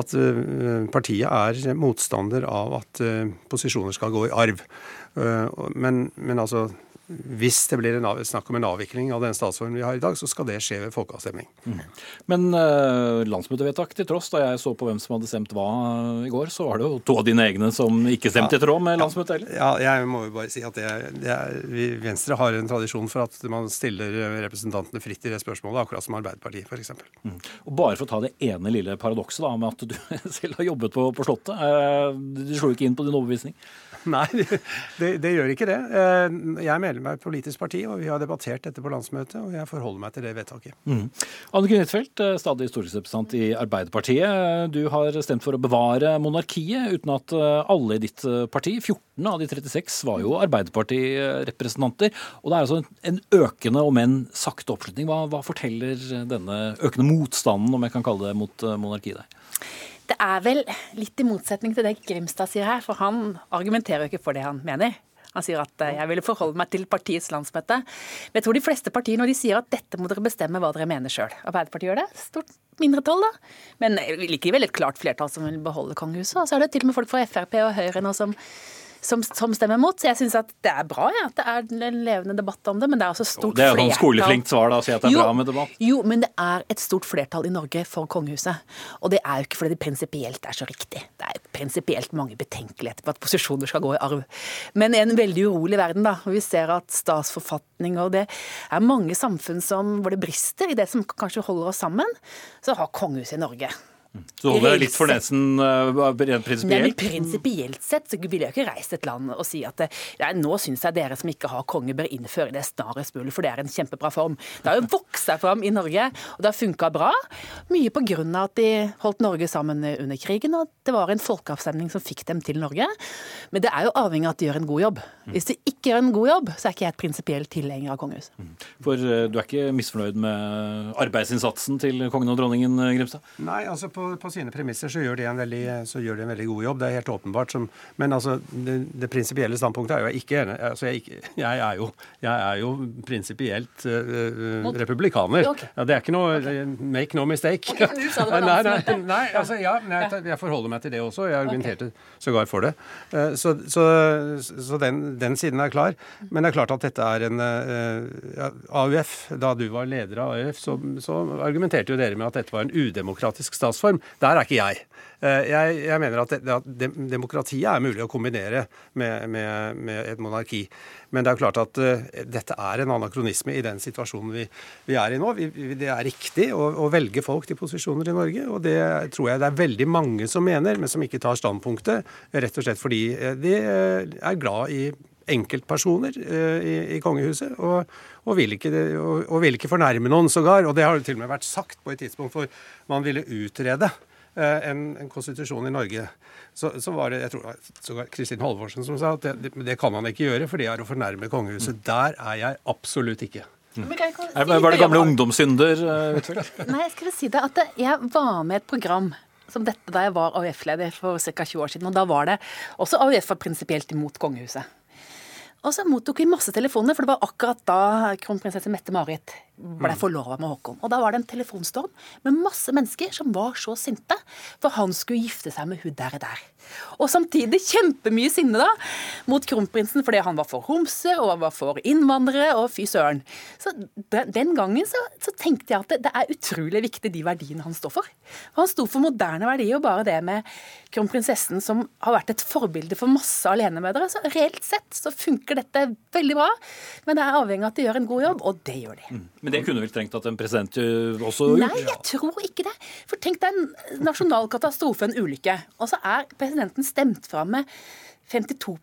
at uh, partiet er motstander av at posisjoner skal gå i arv. Men, men altså hvis det blir en av, snakk om en avvikling av den statsformen vi har i dag, så skal det skje ved folkeavstemning. Mm. Men uh, landsmøtevedtak til tross, da jeg så på hvem som hadde stemt hva i går, så var det jo to av dine egne som ikke stemte i tråd med landsmøtet heller? Ja, jeg må jo bare si at det, det er, vi, Venstre har en tradisjon for at man stiller representantene fritt i det spørsmålet, akkurat som Arbeiderpartiet f.eks. Mm. Og bare for å ta det ene lille paradokset da, med at du [LAUGHS] selv har jobbet på, på Slottet. Uh, du slo ikke inn på din overbevisning? Nei, [LAUGHS] det, det, gjør ikke det. Jeg jeg melder meg et politisk parti, og vi har debattert dette på landsmøtet, og jeg forholder meg til det vedtaket. Mm. Anniken Huitfeldt, eh, stadig stortingsrepresentant i Arbeiderpartiet. Du har stemt for å bevare monarkiet, uten at eh, alle i ditt parti, 14 av de 36, var jo Arbeiderparti-representanter. Og det er altså en økende, om enn sakte oppslutning. Hva, hva forteller denne økende motstanden, om jeg kan kalle det, mot monarkiet deg? Det er vel litt i motsetning til det Grimstad sier her, for han argumenterer jo ikke for det han mener. Han sier at eh, jeg ville forholde meg til partiets landsmøte. Men jeg tror de fleste partier når de sier at dette må dere bestemme hva dere mener sjøl. Arbeiderpartiet gjør det. Stort mindretall, da. Men likevel et klart flertall som vil beholde kongehuset. Og så er det til og med folk fra Frp og Høyre nå som som, som stemmer mot. Så jeg syns at det er bra ja, at det er en levende debatt om det, men det er også stort flertall. Det er jo sånn skoleflinkt svar da, å si at det er jo, bra med debatt. Jo, men det er et stort flertall i Norge for kongehuset. Og det er jo ikke fordi det prinsipielt er så riktig. Det er prinsipielt mange betenkeligheter på at posisjoner skal gå i arv. Men i en veldig urolig verden, da, vi ser at statsforfatning og det er mange samfunn som, hvor det brister i det som kanskje holder oss sammen, så har kongehuset i Norge så holder det litt for nesen uh, rent prinsipielt? Prinsipielt sett så ville jeg ikke reist et land og si at nei, nå syns jeg dere som ikke har konge, bør innføre det snarest mulig, for det er en kjempebra form. Det har jo vokst seg fram i Norge, og det har funka bra. Mye på grunn av at de holdt Norge sammen under krigen, og det var en folkeavstemning som fikk dem til Norge. Men det er jo avhengig av at de gjør en god jobb. Hvis de ikke gjør en god jobb, så er ikke jeg et prinsipielt tilhenger av kongehuset. Mm. For uh, du er ikke misfornøyd med arbeidsinnsatsen til kongen og dronningen, Grimstad? Nei, altså på på, på, sine premisser så gjør, de en veldig, gjør de en veldig god jobb. Det er helt åpenbart. Som, men altså, det, det prinsipielle standpunktet er jo jeg ikke enig altså, jeg, jeg, er jo, jo prinsipielt uh, republikaner. Okay. Ja, det er ikke noe okay. Make no mistake. Okay, [LAUGHS] nei, nei, nei, altså, ja, jeg, jeg forholder meg til det også. Jeg argumenterte sågar for det. Uh, så, så, så den, den, siden er klar. Men det er klart at dette er en uh, AUF. Da du var leder av AUF, så, så argumenterte jo dere med at dette var en udemokratisk statsform reform. Der er ikke jeg. Eh, jeg, jeg mener at, det, at, demokratiet er mulig å kombinere med, med, med, et monarki. Men det er klart at uh, dette er en anakronisme i den situasjonen vi, vi er i nå. Vi, det er riktig å, å, velge folk til posisjoner i Norge, og det tror jeg det er veldig mange som mener, men som ikke tar standpunktet, rett og slett fordi eh, de er glad i enkeltpersoner i, i kongehuset. og og vil, ikke, og, og vil ikke fornærme noen sågar. Og det har jo til og med vært sagt på et tidspunkt hvor man ville utrede eh, en, en, konstitusjon i Norge. Så, så, var det jeg tror sågar Kristin Halvorsen som sa at det, det, det, kan man ikke gjøre, for det er å fornærme kongehuset. Mm. Der er jeg absolutt ikke. Mm. Var det gamle ungdomssynder? Eh, [LAUGHS] Nei, jeg skulle si det at jeg var med et program som dette da jeg var AUF-leder for ca. 20 år siden. Og da var det også AUF var prinsipielt imot kongehuset. Og så mottok vi masse telefoner, for det var akkurat da kronprinsesse Mette-Marit ble mm. forlova med Håkon. Og da var det en telefonstorm med masse mennesker som var så sinte, for han skulle gifte seg med hun der og der. Og samtidig kjempemye sinne da, mot kronprinsen fordi han var for homse og han var for innvandrere og fy søren. Så Den gangen så, så tenkte jeg at det, det, er utrolig viktig de verdiene han står for. Han sto for moderne verdier, og bare det med kronprinsessen som har vært et forbilde for masse alenemødre. Så reelt sett så funker dette veldig bra, men det er avhengig av at de gjør en god jobb, og det gjør de. Mm. Men det kunne vel trengt at en president eh, også gjorde? Nei, jeg tror ikke det. For tenk deg en nasjonal katastrofe, en ulykke. Og så er presidenten stemt fram med 52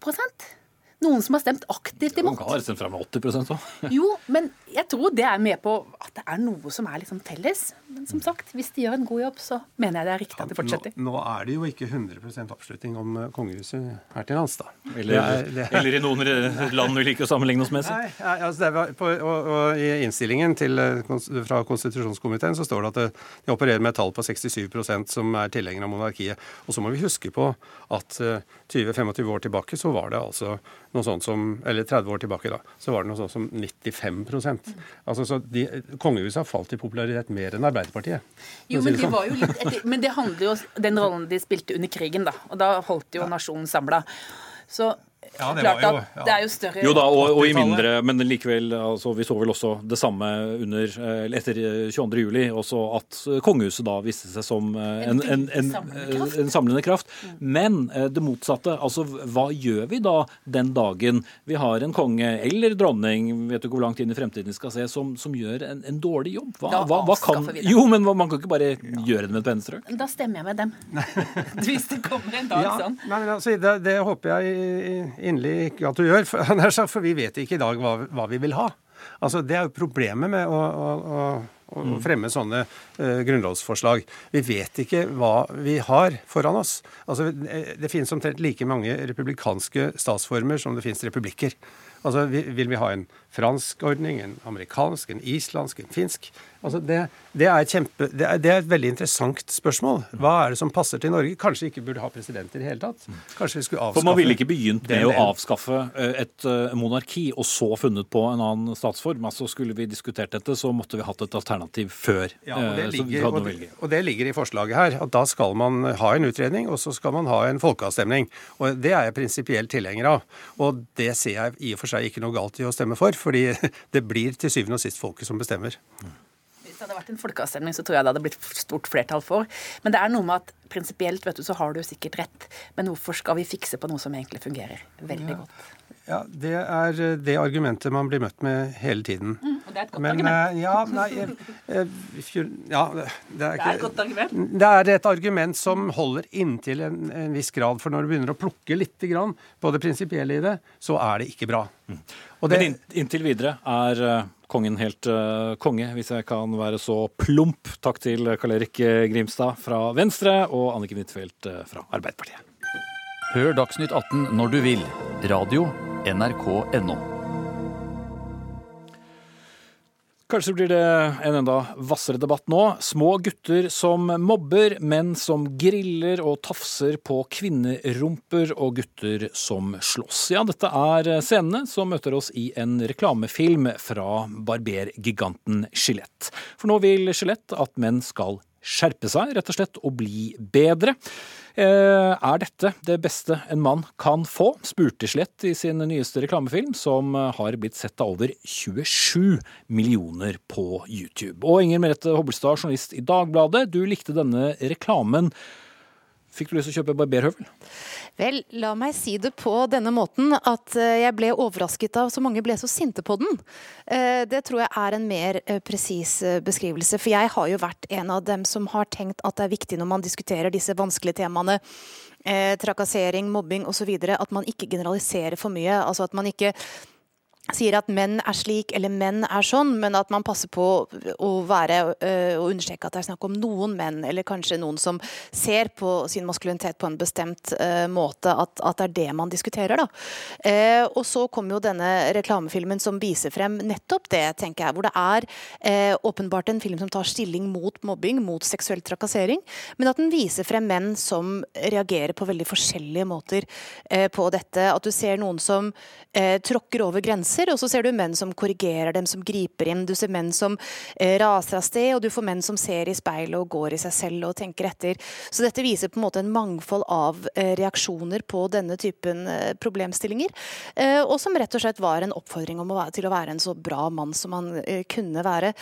noen som har stemt aktivt imot. Noen har stemt fram med 80 også. [LAUGHS] jo, men jeg tror det er med på at det er noe som er liksom felles. Men som sagt, hvis de gjør en god jobb, så mener jeg det er riktig at de fortsetter. Nå, nå er det jo ikke 100% oppslutning om eh, kongehuset her til lands, da. Eller, det er, det er... eller, i noen land vi liker å sammenligne oss med. Nei, altså på, og, og, I innstillingen til, eh, fra konstitusjonskomiteen så står det at de opererer med et tall på 67% som er tilhengere av monarkiet. Og så må vi huske på at 20-25 eh, år tilbake så var det altså noe sånt som Eller 30 år tilbake, da. Så var det noe sånt som 95% Altså, så de, Kongehuset har falt i popularitet mer enn Arbeiderpartiet. Jo, men, det sånn. var jo litt etter, men det handler jo om den rollen de spilte under krigen, da. Og da holdt jo nasjonen samla. Så Ja, det klart var jo- ja. det er jo større Jo da, og, og i mindre, men likevel, altså, vi så vel også det samme under, eh, etter eh, 22. juli, også at eh, kongehuset da viste seg som eh, en, en, en, en samlende kraft. Men eh, det motsatte, altså hva gjør vi da den dagen vi har en konge eller dronning, vet du hvor langt inn i fremtiden vi skal se, som, som gjør en, en dårlig jobb? Hva, Da hva, hva kan, vi det. jo, men hva- man kan ikke bare gjøre det med et pennestrøk. Da stemmer jeg med dem. [LAUGHS] Hvis det kommer en dag Ja, sånn. nei, men altså, det, det håper jeg inderlig ikke at du gjør, for, [LAUGHS] for vi vet ikke i dag hva, hva vi vil ha. Altså, Det er jo problemet med å, å, å, å Mm. fremme sånne uh, grunnlovsforslag. Vi vet ikke hva vi har foran oss. Altså, Det, det finnes omtrent like mange republikanske statsformer som det finnes republikker. Altså, vi, Vil vi ha en fransk ordning, en amerikansk, en islandsk, en finsk? Altså, det, det, er kjempe, det, er, det er et veldig interessant spørsmål. Hva er det som passer til Norge? Kanskje vi ikke burde ha presidenter i hele tatt? Kanskje vi skulle avskaffe For man ville ikke begynt med å avskaffe eh, et eh, monarki og så funnet på en annen statsform. Altså Skulle vi diskutert dette, så måtte vi hatt et alternativ før. Ja, og det, eh, ligger, og, det, og det ligger i forslaget her. at Da skal man ha en utredning, og så skal man ha en folkeavstemning. Og Det er jeg prinsipielt tilhenger av. Og det ser jeg i og for seg ikke noe galt i å stemme for, fordi [LAUGHS] det blir til syvende og sist folket som bestemmer. Hvis det hadde vært en folkeavstemning, så tror jeg det hadde blitt stort flertall for. Men det er noe med at prinsipielt vet du, så har du sikkert rett. Men hvorfor skal vi fikse på noe som egentlig fungerer veldig Ja. godt? Ja, Det er eh, det argumentet man blir møtt med hele tiden. Mm, og det er et godt Men argument. eh, ja, nei eh, Ja, det er Det er et godt argument. Det er et argument som holder inntil en, en viss grad. For når du begynner å plukke litt grann på det prinsipielle i det, så er det ikke bra. Og det, Men inn, inntil videre er kongen helt uh, konge, hvis jeg kan være så plump. Takk til Karl Erik Grimstad fra Venstre og Anniken Huitfeldt eh, fra Arbeiderpartiet. Hør Dagsnytt 18 når du vil. Radio NRK.no. Kanskje blir det en enda hvassere debatt nå. Små gutter som mobber, menn som griller og tafser på kvinnerumper, og gutter som slåss. Ja, dette er scenene som møter oss i en reklamefilm fra barbergiganten Skjelett. For nå vil Skjelett at menn skal skjerpe seg, rett og slett, og bli bedre. Eh, Er dette det beste en mann kan få? spurte Slett i sin nyeste reklamefilm, som har blitt sett av over 27 millioner på YouTube. Og Inger Merete Hobbelstad, journalist i Dagbladet, du likte denne reklamen. Fikk du lyst til å kjøpe barberhøvel? Vel, la meg si det på denne måten at eh, jeg ble overrasket av så mange ble så sinte på den. Eh, Det tror jeg er en mer eh, presis beskrivelse. For jeg har jo vært en av dem som har tenkt at det er viktig når man diskuterer disse vanskelige temaene, trakassering, mobbing osv., at man ikke generaliserer for mye. Altså at man ikke sier at menn er slik eller menn er sånn, men at man passer på å være øh, og understreke at det er snakk om noen menn, eller kanskje noen som ser på sin maskulinitet på en bestemt uh, måte, at, at det er det man diskuterer. da. Uh, og så kommer jo denne reklamefilmen som viser frem nettopp det, tenker jeg, hvor det er uh, åpenbart en film som tar stilling mot mobbing, mot seksuell trakassering, men at den viser frem menn som reagerer på veldig forskjellige måter eh, på dette. At du ser noen som tråkker over grenser, og så ser du menn som korrigerer dem, som griper inn. Du ser menn som eh, raser av sted, og du får menn som ser i speilet og går i seg selv og tenker etter. Så dette viser på en måte en mangfold av eh, reaksjoner på denne typen eh, problemstillinger, og som rett og slett var en oppfordring om å være, til å være en så bra mann som man kunne være.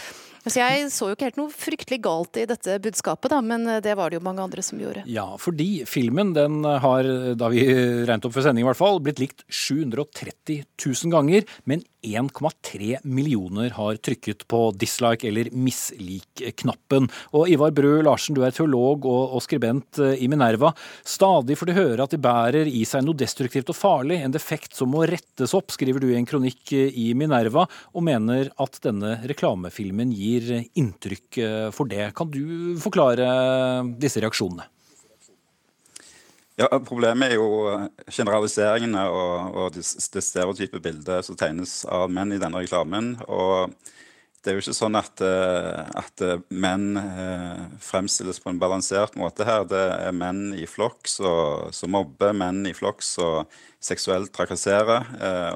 Så jeg så jo ikke helt noe fryktelig galt i dette budskapet, da, men eh, det var det jo mange andre som gjorde. Ja, fordi filmen den har, da vi regnet opp for sending i hvert fall, blitt likt 730 000 ganger, men 1,3 millioner har trykket på dislike eller mislik-knappen. Og Ivar Brø Larsen, du er teolog og, og skribent eh, i Minerva. Stadig får du høre at de bærer i seg noe destruktivt og farlig, en defekt som må rettes opp, skriver du i en kronikk eh, i Minerva, og mener at denne reklamefilmen gir inntrykk eh, for det. Kan du forklare disse reaksjonene? Ja, Problemet er jo generaliseringene og, og det stereotype bildet som tegnes av menn i denne reklamen. og det er jo ikke sånn at, eh, at eh, menn eh, fremstilles på en balansert måte her. Det er menn i flokk som mobber, menn i flokk som seksuelt trakasserer.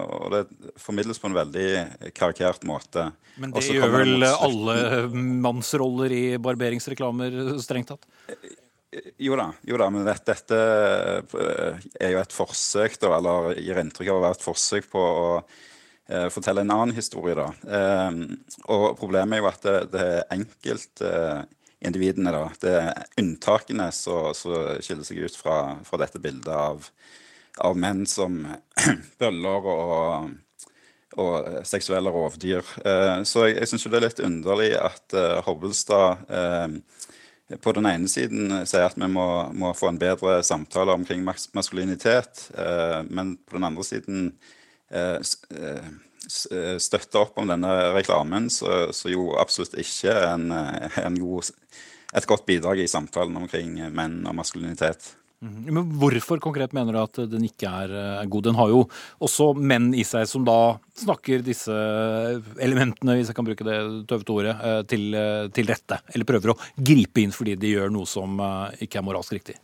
Og det formidles på en veldig karikert måte. Men det gjør vel mot alle mannsroller i barberingsreklamer, strengt tatt? Jo da, jo da men dette, dette, er jo et forsøk, da, eller gir inntrykk av å være et forsøk på å eh, fortelle en annen historie. da. Eh, og Problemet er jo at det, det er enkeltindividene, eh, da, det er unntakene som skiller seg ut fra, fra dette bildet av, av menn som [CLEARS THROAT] bøller og og seksuelle rovdyr. Så jeg, jeg syns det er litt underlig at Hobbelstad på den ene siden sier at vi må, må, få en bedre samtale omkring maskulinitet, eh, men på den andre siden eh, eh, eh, støtter opp om denne reklamen, så, så jo absolutt ikke en, en god, et godt bidrag i samtalen omkring menn og maskulinitet. Mhm. Men Hvorfor konkret mener du at den ikke er eh, god? Den har jo også menn i seg som da snakker disse elementene, hvis jeg kan bruke det tøvete ordet, eh, til, eh, til rette. Eller prøver å gripe inn fordi de gjør noe som ikke er moralsk riktig.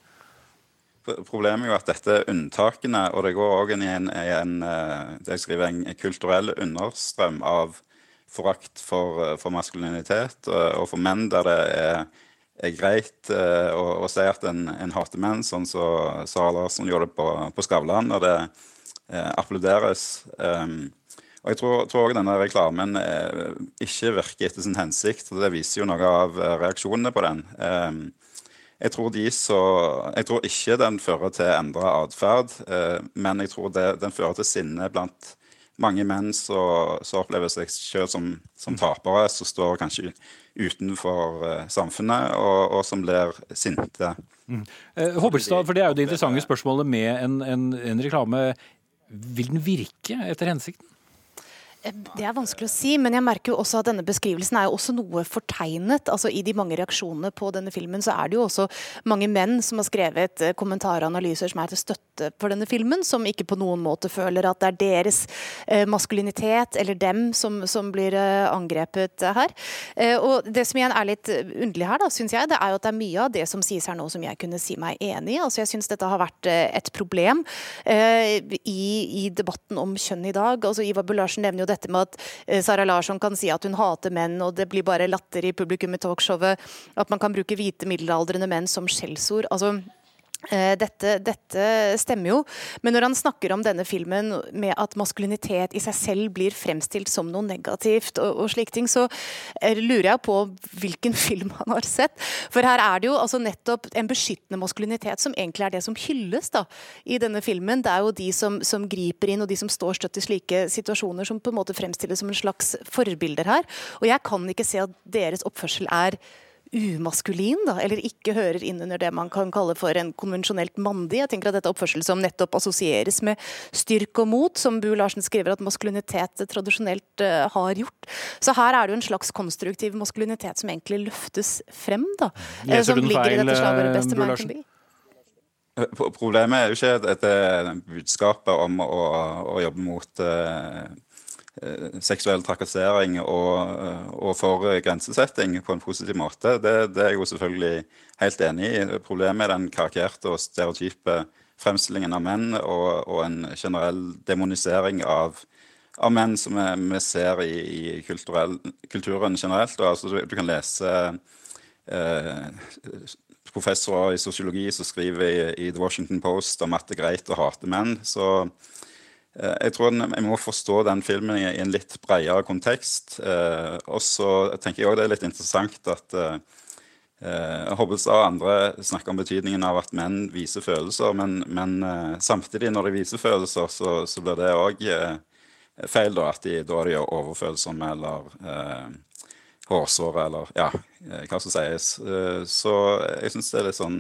Problemet er jo at dette er unntakene, og det går òg inn i en, en, jeg skriver, en kulturell understrøm av forakt for, for maskulinitet og for menn der det er er greit eh, å, å, si at en, en hater menn, sånn som så Sara Larsson gjorde det på, på Skavlan, og det eh, applauderes. Um, og Jeg tror òg denne reklamen eh, ikke virker etter sin hensikt. og Det viser jo noe av eh, reaksjonene på den. Um, jeg, tror de så, jeg tror ikke den fører til endra atferd, eh, men jeg tror det, den fører til sinne blant mange menn som opplever seg selv som, som tapere, som står kanskje utenfor uh, samfunnet, og, og, som blir sinte. Mm. Eh, Hobbelstad, for Det er jo det interessante spørsmålet med en, en, en reklame. Vil den virke etter hensikten? Det er vanskelig å si, men jeg merker jo også at denne beskrivelsen er jo også noe fortegnet. altså I de mange reaksjonene på denne filmen så er det jo også mange menn som har skrevet eh, kommentarer og analyser som er til støtte for denne filmen, som ikke på noen måte føler at det er deres eh, maskulinitet eller dem som, som blir eh, angrepet her. Og Det som igjen er litt underlig her, da, syns jeg, det er jo at det er mye av det som sies her nå som jeg kunne si meg enig i. Altså Jeg syns dette har vært et problem i, i debatten om kjønn i dag. Altså Ivar Bularsen nevner jo dette med at eh, Sara Larsson kan si at hun hater menn, og det blir bare latter i publikum i talkshowet. At man kan bruke hvite middelaldrende menn som skjellsord. Altså, dette, dette, stemmer jo, men når han snakker om denne filmen med at maskulinitet i seg selv blir fremstilt som noe negativt, og, og slike ting, så eh, lurer jeg på hvilken [LAUGHS] film han har sett. For her er det jo altså nettopp en beskyttende maskulinitet som egentlig er det som hylles da, i denne filmen. Det er jo de som, som, griper inn, og de som står støtt i slike situasjoner, som på en måte fremstilles som en slags forbilder her. Og jeg kan ikke se at deres oppførsel er umaskulin, da, eller ikke hører inn under det man kan kalle for en konvensjonelt mandig. Jeg tenker at dette er oppførsel som nettopp assosieres med styrke og mot, som Bu Larsen skriver at maskulinitet tradisjonelt uh, har gjort. Så her er det jo en slags konstruktiv maskulinitet som egentlig løftes frem, da. Eh, Leser du den feil, eh, Bu Larsen? Problemet er jo ikke dette budskapet om å, å jobbe mot uh, seksuell trakassering og, eh, og, for grensesetting på en positiv måte. Det, det, er jeg jo selvfølgelig helt enig i. Problemet er den karikerte og stereotype fremstillingen av menn og, og en generell demonisering av, av menn som vi, ser i, i kulturen generelt. Og, altså, du, kan lese eh, professorer i sosiologi som skriver i, i, The Washington Post om at det er greit å hate menn. så Eh, jeg tror Jeg må forstå den filmen i en litt bredere kontekst. Eh, og så tenker jeg også det er litt interessant at eh, Hobbelstad og andre snakker om betydningen av at menn viser følelser, men, men samtidig, når de viser følelser, så, så blir det òg feil, da, at de, da de gjør overfølelser med eller eh, hårsår eller ja, hva som sies. så jeg syns det er litt sånn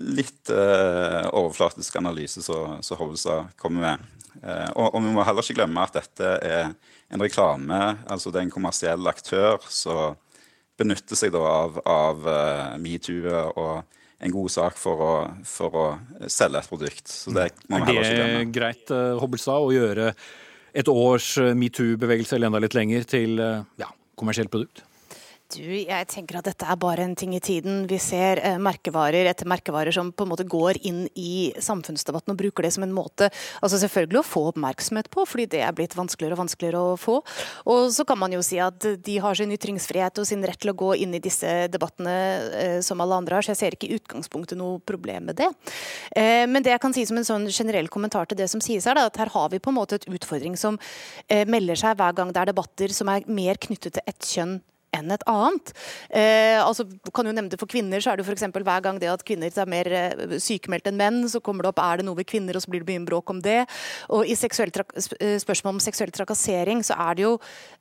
litt eh, overflatisk analyse som Hovestad kommer med. Eh, og, og, vi må heller ikke glemme at dette er en reklame, altså det er en kommersiell aktør som benytter seg da av, av uh, metoo og en god sak for å, for å, selge et produkt. Så det må vi heller ikke glemme. Er det greit, uh, Hobbelstad, å gjøre et års metoo-bevegelse eller enda litt lenger til uh, ja, kommersielt produkt? Du, jeg tenker at dette er bare en ting i tiden. Vi ser eh, merkevarer etter merkevarer som på en måte går inn i samfunnsdebatten og bruker det som en måte altså selvfølgelig å få oppmerksomhet på, fordi det er blitt vanskeligere og vanskeligere å få. Og så kan man jo si at de har sin ytringsfrihet og sin rett til å gå inn i disse debattene eh, som alle andre har, så jeg ser ikke i utgangspunktet noe problem med det. Eh, men det jeg kan si som en sånn generell kommentar til det som sies her, da, at her har vi på en måte et utfordring som eh, melder seg hver gang det er debatter som er mer knyttet til ett kjønn enn et annet. Eh, altså, kan jo nevne det For kvinner så er det f.eks. hver gang det at kvinner er mer eh, sykemeldt enn menn, så kommer det opp er det noe ved kvinner, og så blir det mye bråk om det. Og i eh, spørsmål om seksuell trakassering så er det jo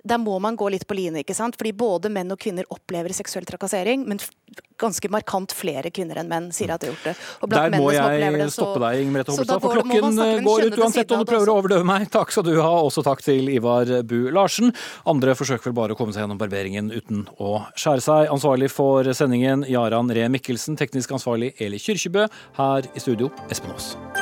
Der må man gå litt på line, ikke sant. Fordi både menn og kvinner opplever seksuell trakassering, men ganske markant flere kvinner enn menn sier at de har gjort det. Og Der må jeg det, så, stoppe deg, Ingrid Hobbelstad, for klokken går ut uansett om du prøver å overdøve meg. Takk skal du ha. Også takk til Ivar Bu Larsen. Andre forsøker vel bare å komme seg gjennom barberingen uten å skjære seg. Ansvarlig for sendingen Jaran Ree Mikkelsen, teknisk ansvarlig Eli Kyrkjebø. Her i studio Espen Aas.